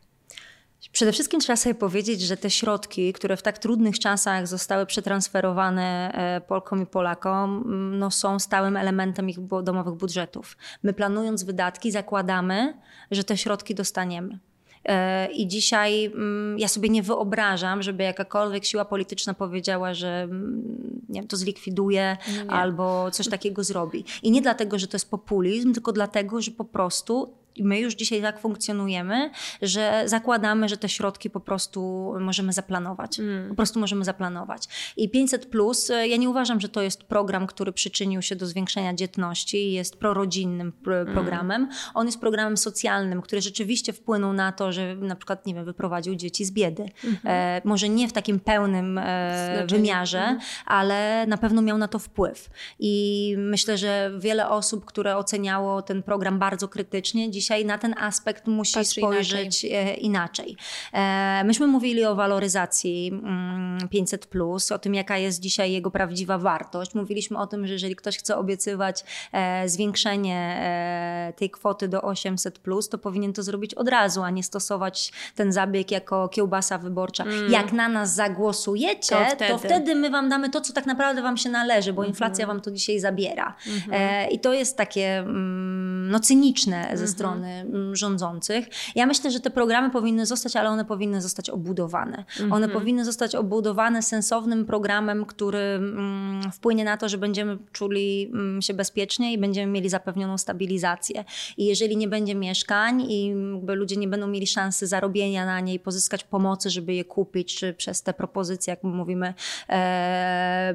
Przede wszystkim trzeba sobie powiedzieć, że te środki, które w tak trudnych czasach zostały przetransferowane e, Polkom i Polakom, mm, no są stałym elementem ich domowych budżetów. My planując wydatki zakładamy, że te środki dostaniemy. E, I dzisiaj mm, ja sobie nie wyobrażam, żeby jakakolwiek siła polityczna powiedziała, że mm, nie wiem, to zlikwiduje nie. albo coś takiego zrobi. I nie dlatego, że to jest populizm, tylko dlatego, że po prostu my już dzisiaj tak funkcjonujemy, że zakładamy, że te środki po prostu możemy zaplanować. Po prostu możemy zaplanować. I 500 plus, e, ja nie uważam, że to jest program, który przyczynił się do zwiększenia dzietności i jest prorodzinnym pr- programem. On jest programem socjalnym, który rzeczywiście wpłynął na to, że na przykład, nie wiem, wyprowadził dzieci z biedy. E, może nie w takim pełnym e, wymiarze, ale na pewno miał na to wpływ. I myślę, że wiele osób, które oceniało ten program bardzo krytycznie, dzisiaj na ten aspekt musi Patrzy spojrzeć inaczej. inaczej. E, myśmy mówili o waloryzacji mm, 500, o tym, jaka jest dzisiaj jego prawdziwa wartość. Mówiliśmy o tym, że jeżeli ktoś chce obiecywać e, zwiększenie e, tej kwoty do 800, to powinien to zrobić od razu, a nie stosować ten zabieg jako kiełbasa wyborcza. Jak na nas zagłosujecie, To to wtedy. wtedy my wam damy to, co tak naprawdę wam się należy, bo inflacja wam to dzisiaj zabiera. E, I to jest takie mm, no, cyniczne ze strony mm, rządzących. Ja myślę, że te programy powinny zostać, ale one powinny zostać obudowane. One powinny zostać obudowane sensownym programem, który mm, wpłynie na to, że będziemy czuli mm, się bezpiecznie i będziemy mieli zapewnioną stabilizację. I jeżeli nie będzie mieszkań i ludzie nie będą mieli szansy zarobienia na nie i pozyskać pomocy, żeby je kupić, czy przez te propozycje, jak mówimy, e,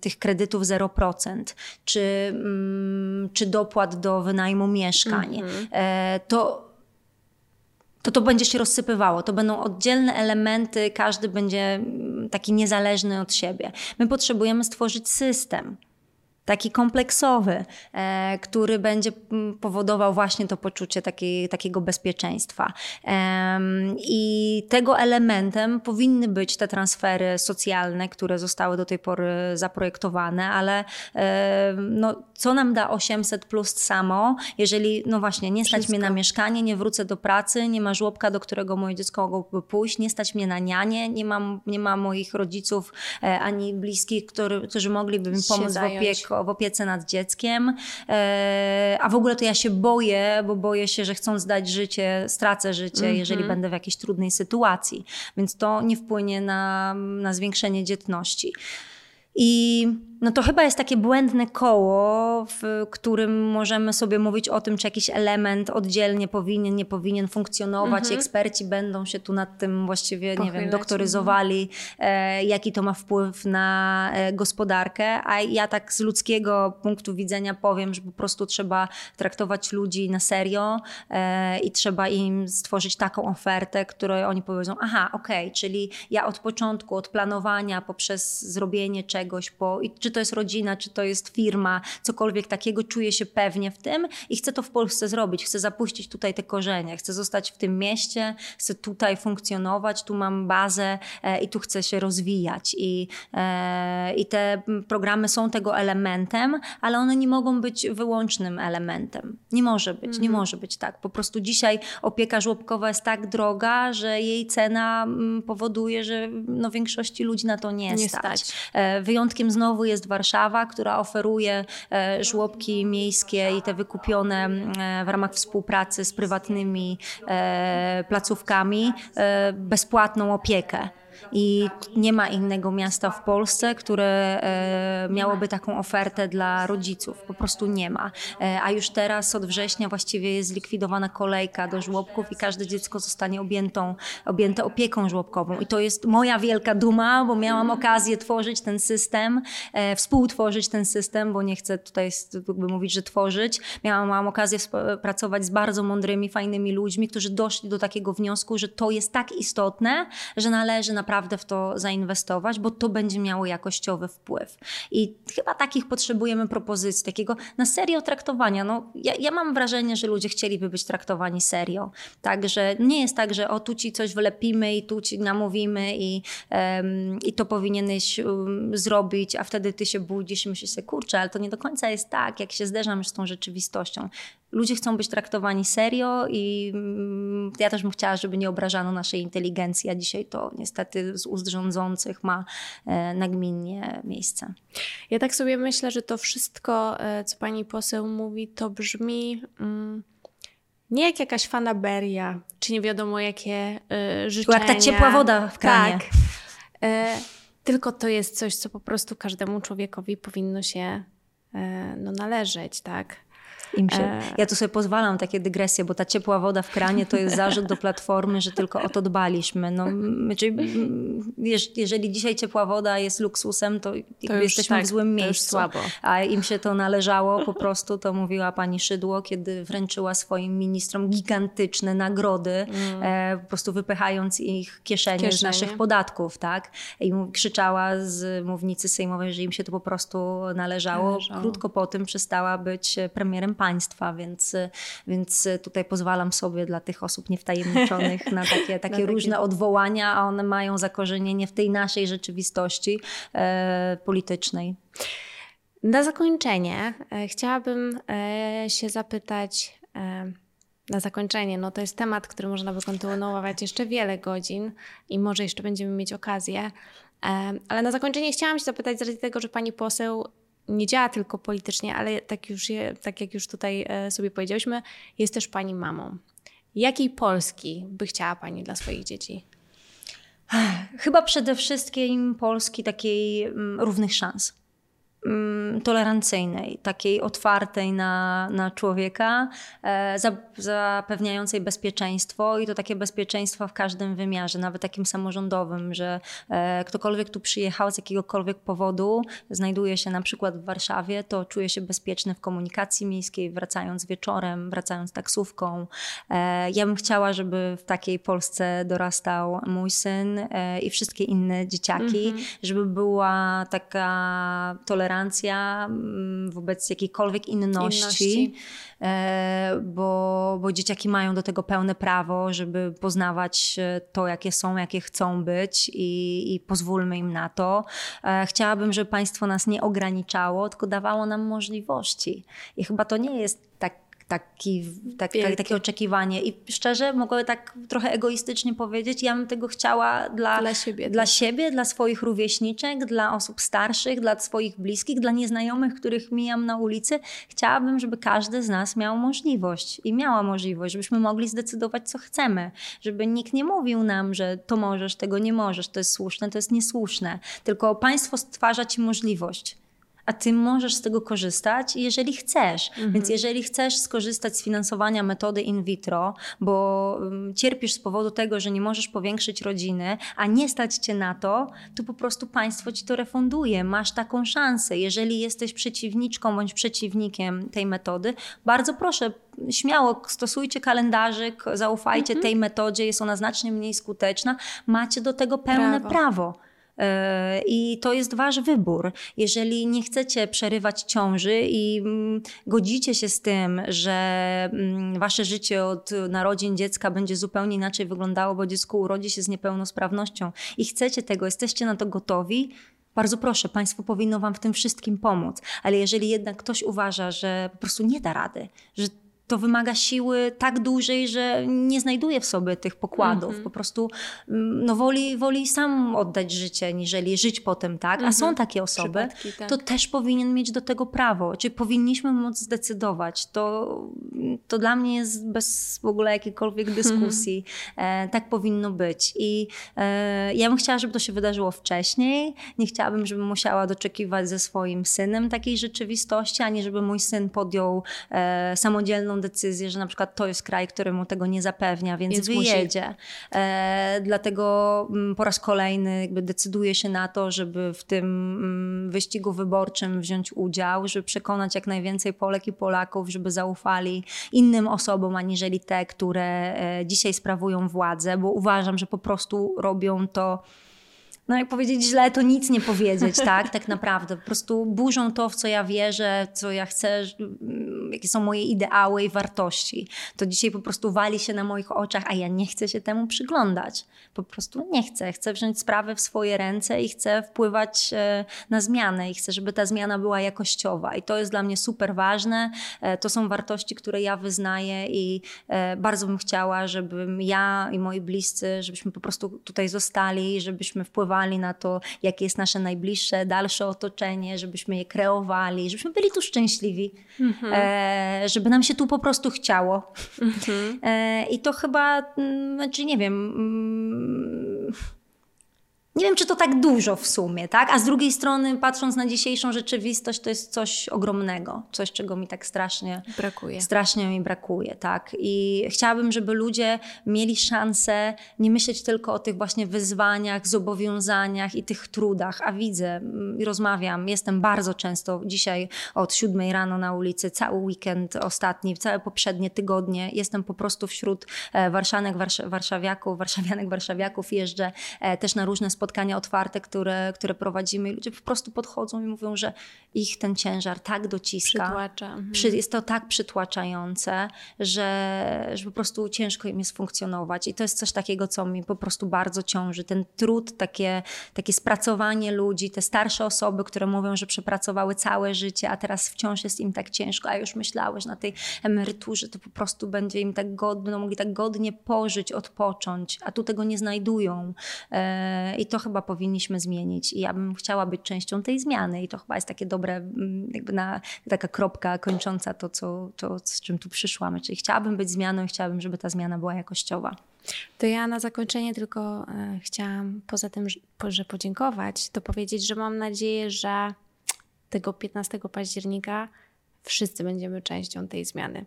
tych kredytów 0%, czy, czy dopłat do wynajmu mieszkań, e, to to to będzie się rozsypywało. To będą oddzielne elementy, każdy będzie mm, taki niezależny od siebie. My potrzebujemy stworzyć system. Taki kompleksowy, e, który będzie mm, powodował właśnie to poczucie takiej, takiego bezpieczeństwa. I tego elementem powinny być te transfery socjalne, które zostały do tej pory zaprojektowane, ale em, no, co nam da 800 plus samo, jeżeli, no właśnie, nie stać mnie na Wszystko. mieszkanie, nie wrócę do pracy, nie ma żłobka, do którego moje dziecko mogłoby pójść, nie stać mnie na nianie, nie mam, nie ma moich rodziców e, ani bliskich, który, którzy mogliby mi pomóc w, zająć. W opiece nad dzieckiem. E, a w ogóle to ja się boję, bo boję się, że chcąc dać życie, stracę życie, Mhm. jeżeli będę w jakiejś trudnej sytuacji. Więc to nie wpłynie na, na zwiększenie dzietności. I no to chyba jest takie błędne koło, w którym możemy sobie mówić o tym, czy jakiś element oddzielnie powinien, nie powinien funkcjonować. Eksperci będą się tu nad tym właściwie, nie wiem, Pochylać, doktoryzowali, e, jaki to ma wpływ na e, gospodarkę. A ja tak z ludzkiego punktu widzenia powiem, że po prostu trzeba traktować ludzi na serio e, i trzeba im stworzyć taką ofertę, której oni powiedzą, aha, okej, czyli ja od początku, od planowania poprzez zrobienie czegoś, po, i czy to jest rodzina, czy to jest firma, cokolwiek takiego, czuję się pewnie w tym i chcę to w Polsce zrobić. Chcę zapuścić tutaj te korzenie, chcę zostać w tym mieście, chcę tutaj funkcjonować, tu mam bazę e, i tu chcę się rozwijać. I, e, I te programy są tego elementem, ale one nie mogą być wyłącznym elementem. Nie może być, nie może być tak. Po prostu dzisiaj opieka żłobkowa jest tak droga, że jej cena mm, powoduje, że no, większości ludzi na to nie, Nie stać. stać. E, Wyjątkiem znowu jest Warszawa, która oferuje e, żłobki miejskie i te wykupione e, w ramach współpracy z prywatnymi e, placówkami bezpłatną opiekę. I nie ma innego miasta w Polsce, które e, miałoby taką ofertę dla rodziców. Po prostu nie ma. E, a już teraz od września właściwie jest zlikwidowana kolejka do żłobków i każde dziecko zostanie objętą, objęte opieką żłobkową. I to jest moja wielka duma, bo miałam okazję tworzyć ten system, e, współtworzyć ten system, bo nie chcę tutaj jakby mówić, że tworzyć. Miałam, miałam okazję pracować z bardzo mądrymi, fajnymi ludźmi, którzy doszli do takiego wniosku, że to jest tak istotne, że należy naprawdę naprawdę w to zainwestować, bo to będzie miało jakościowy wpływ. I chyba takich potrzebujemy propozycji, takiego na serio traktowania. No, ja, ja mam wrażenie, że ludzie chcieliby być traktowani serio. Także nie jest tak, że o tu ci coś wlepimy i tu ci namówimy i, um, i to powinieneś um, zrobić, a wtedy ty się budzisz i myślisz sobie, kurczę, ale to nie do końca jest tak, jak się zderzam z tą rzeczywistością. Ludzie chcą być traktowani serio i um, ja też bym chciała, żeby nie obrażano naszej inteligencji, a dzisiaj to niestety z ust rządzących ma e, nagminnie miejsce. Ja tak sobie myślę, że to wszystko, e, co pani poseł mówi, to brzmi... Mm nie jak jakaś fanaberia, czy nie wiadomo jakie y, życzenia. Jak ta ciepła woda w kranie. Tak. Y, tylko to jest coś, co po prostu każdemu człowiekowi powinno się y, no, należeć, tak? Im się, e. ja tu sobie pozwalam takie dygresje, bo ta ciepła woda w kranie to jest zarzut do Platformy, że tylko o to dbaliśmy. No, czyli, jeżeli dzisiaj ciepła woda jest luksusem, to, to jesteśmy tak, w złym miejscu. A im się to należało po prostu, to mówiła pani Szydło, kiedy wręczyła swoim ministrom gigantyczne nagrody, mm. e, po prostu wypychając ich kieszenie, kieszenie, z naszych podatków. tak? I krzyczała z mównicy sejmowej, że im się to po prostu należało. należało. Krótko po tym przestała być premierem państwa, więc, więc tutaj pozwalam sobie dla tych osób niewtajemniczonych na takie, takie różne odwołania, a one mają zakorzenienie w tej naszej rzeczywistości e, politycznej. Na zakończenie e, chciałabym e, się zapytać. E, na zakończenie, no to jest temat, który można by kontynuować jeszcze wiele godzin i może jeszcze będziemy mieć okazję. Ale na zakończenie chciałam się zapytać z racji tego, że pani poseł nie działa tylko politycznie, ale tak, już je, tak jak już tutaj e, sobie powiedziałyśmy, jest też Pani mamą. Jakiej Polski by chciała Pani dla swoich dzieci? Chyba przede wszystkim Polski takiej mm, równych szans tolerancyjnej, takiej otwartej na, na człowieka, e, zapewniającej bezpieczeństwo i to takie bezpieczeństwo w każdym wymiarze, nawet takim samorządowym, że e, ktokolwiek tu przyjechał z jakiegokolwiek powodu, znajduje się na przykład w Warszawie, to czuje się bezpieczny w komunikacji miejskiej, wracając wieczorem, wracając taksówką. E, ja bym chciała, żeby w takiej Polsce dorastał mój syn i wszystkie inne dzieciaki, mm -hmm. żeby była taka tolerancja tolerancja mm, wobec jakiejkolwiek inności, inności. E, bo, bo dzieciaki mają do tego pełne prawo, żeby poznawać e, to, jakie są, jakie chcą być i, i pozwólmy im na to. E, chciałabym, żeby państwo nas nie ograniczało, tylko dawało nam możliwości. I chyba to nie jest tak taki, tak, takie oczekiwanie. I szczerze mogę tak trochę egoistycznie powiedzieć, ja bym tego chciała dla, dla, siebie, dla tak. siebie, dla swoich rówieśniczek, dla osób starszych, dla swoich bliskich, dla nieznajomych, których mijam na ulicy. Chciałabym, żeby każdy z nas miał możliwość i miała możliwość, żebyśmy mogli zdecydować, co chcemy. Żeby nikt nie mówił nam, że to możesz, tego nie możesz, to jest słuszne, to jest niesłuszne. Tylko państwo stwarza ci możliwość a ty możesz z tego korzystać, jeżeli chcesz. Mhm. Więc jeżeli chcesz skorzystać z finansowania metody in vitro, bo um, cierpisz z powodu tego, że nie możesz powiększyć rodziny, a nie stać cię na to, to po prostu państwo ci to refunduje. Masz taką szansę. Jeżeli jesteś przeciwniczką bądź przeciwnikiem tej metody, bardzo proszę, śmiało stosujcie kalendarzyk, zaufajcie mhm. tej metodzie, jest ona znacznie mniej skuteczna. Macie do tego pełne prawo. prawo. E, I to jest wasz wybór. Jeżeli nie chcecie przerywać ciąży i mm, godzicie się z tym, że mm, wasze życie od narodzin dziecka będzie zupełnie inaczej wyglądało, bo dziecko urodzi się z niepełnosprawnością i chcecie tego, jesteście na to gotowi, bardzo proszę, państwo powinno wam w tym wszystkim pomóc. Ale jeżeli jednak ktoś uważa, że po prostu nie da rady, że to wymaga siły tak dużej, że nie znajduje w sobie tych pokładów. Mm -hmm. Po prostu mm, no, woli, woli sam oddać życie, niżeli żyć potem, tak? A są mhm. takie osoby, tak. to też powinien mieć do tego prawo. Czy powinniśmy móc zdecydować. To, to dla mnie jest bez w ogóle jakiejkolwiek dyskusji. E, tak powinno być. I e, ja bym chciała, żeby to się wydarzyło wcześniej. Nie chciałabym, żebym musiała doczekiwać ze swoim synem takiej rzeczywistości, ani żeby mój syn podjął e, samodzielną decyzję, że na przykład to jest kraj, który mu tego nie zapewnia, więc, więc wyjedzie. E, dlatego mm, po raz kolejny jakby decyduje się na to, żeby w tym mm, wyścigu wyborczym wziąć udział, żeby przekonać jak najwięcej Polek i Polaków, żeby zaufali innym osobom, aniżeli te, które e, dzisiaj sprawują władzę, bo uważam, że po prostu robią to no jak powiedzieć źle, to nic nie powiedzieć, tak? Tak naprawdę. Po prostu burzą to, w co ja wierzę, co ja chcę, mm, jakie są moje ideały i wartości. To dzisiaj po prostu wali się na moich oczach, a ja nie chcę się temu przyglądać. Po prostu nie chcę. Chcę wziąć sprawę w swoje ręce i chcę wpływać e, na zmianę i chcę, żeby ta zmiana była jakościowa. I to jest dla mnie super ważne. E, to są wartości, które ja wyznaję i e, bardzo bym chciała, żebym ja i moi bliscy, żebyśmy po prostu tutaj zostali, żebyśmy wpływali wpływali na to, jakie jest nasze najbliższe, dalsze otoczenie, żebyśmy je kreowali, żebyśmy byli tu szczęśliwi, mhm. e, żeby nam się tu po prostu chciało. Mhm. E, I to chyba, mm, znaczy nie wiem. Mm, nie wiem, czy to tak dużo w sumie, tak? A z drugiej strony, patrząc na dzisiejszą rzeczywistość, to jest coś ogromnego, coś, czego mi tak strasznie brakuje. Strasznie mi brakuje, tak? I chciałabym, żeby ludzie mieli szansę nie myśleć tylko o tych właśnie wyzwaniach, zobowiązaniach i tych trudach, a widzę i rozmawiam, jestem bardzo często dzisiaj od siódmej rano na ulicy, cały weekend ostatni, całe poprzednie tygodnie, jestem po prostu wśród e, warszanek, warszawiaków, warszawianek, warszawiaków, jeżdżę e, też na różne spotkania spotkania otwarte, które, które prowadzimy i ludzie po prostu podchodzą i mówią, że ich ten ciężar tak dociska. Przytłacza. Mhm. Przy, jest to tak przytłaczające, że, że po prostu ciężko im jest funkcjonować. I to jest coś takiego, co mi po prostu bardzo ciąży. Ten trud, takie, takie spracowanie ludzi, te starsze osoby, które mówią, że przepracowały całe życie, a teraz wciąż jest im tak ciężko, a już myślałeś na tej emeryturze, to po prostu będzie im tak godnie, no, mogli tak godnie pożyć, odpocząć, a tu tego nie znajdują. E, I to to chyba powinniśmy zmienić i ja bym chciała być częścią tej zmiany i to chyba jest takie dobre, mm, jakby na, taka kropka kończąca to, co, to, z czym tu przyszłam. Czyli chciałabym być zmianą i chciałabym, żeby ta zmiana była jakościowa. To ja na zakończenie tylko e, chciałam, poza tym, że podziękować, to powiedzieć, że mam nadzieję, że tego 15 października wszyscy będziemy częścią tej zmiany.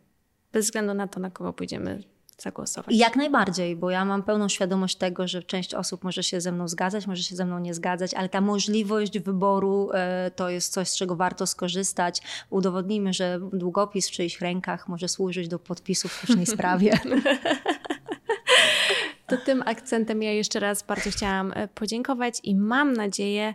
Bez względu na to, na kogo pójdziemy zagłosować. Jak najbardziej, bo ja mam pełną świadomość tego, że część osób może się ze mną zgadzać, może się ze mną nie zgadzać, ale ta możliwość wyboru e, to jest coś, z czego warto skorzystać. Udowodnijmy, że długopis w czyichś rękach może służyć do podpisu w słusznej sprawie. To tym akcentem ja jeszcze raz bardzo chciałam e, podziękować i mam nadzieję,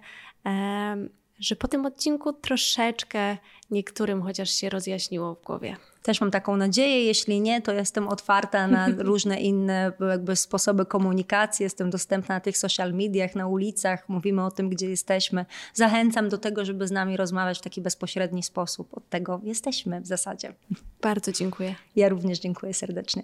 że po tym odcinku troszeczkę niektórym chociaż się rozjaśniło w głowie. Też mam taką nadzieję, jeśli nie, to jestem otwarta na różne inne jakby sposoby komunikacji, jestem dostępna na tych social mediach, na ulicach, mówimy o tym, gdzie jesteśmy. Zachęcam do tego, żeby z nami rozmawiać w taki bezpośredni sposób. Od tego jesteśmy w zasadzie. Bardzo dziękuję. Ja również dziękuję serdecznie.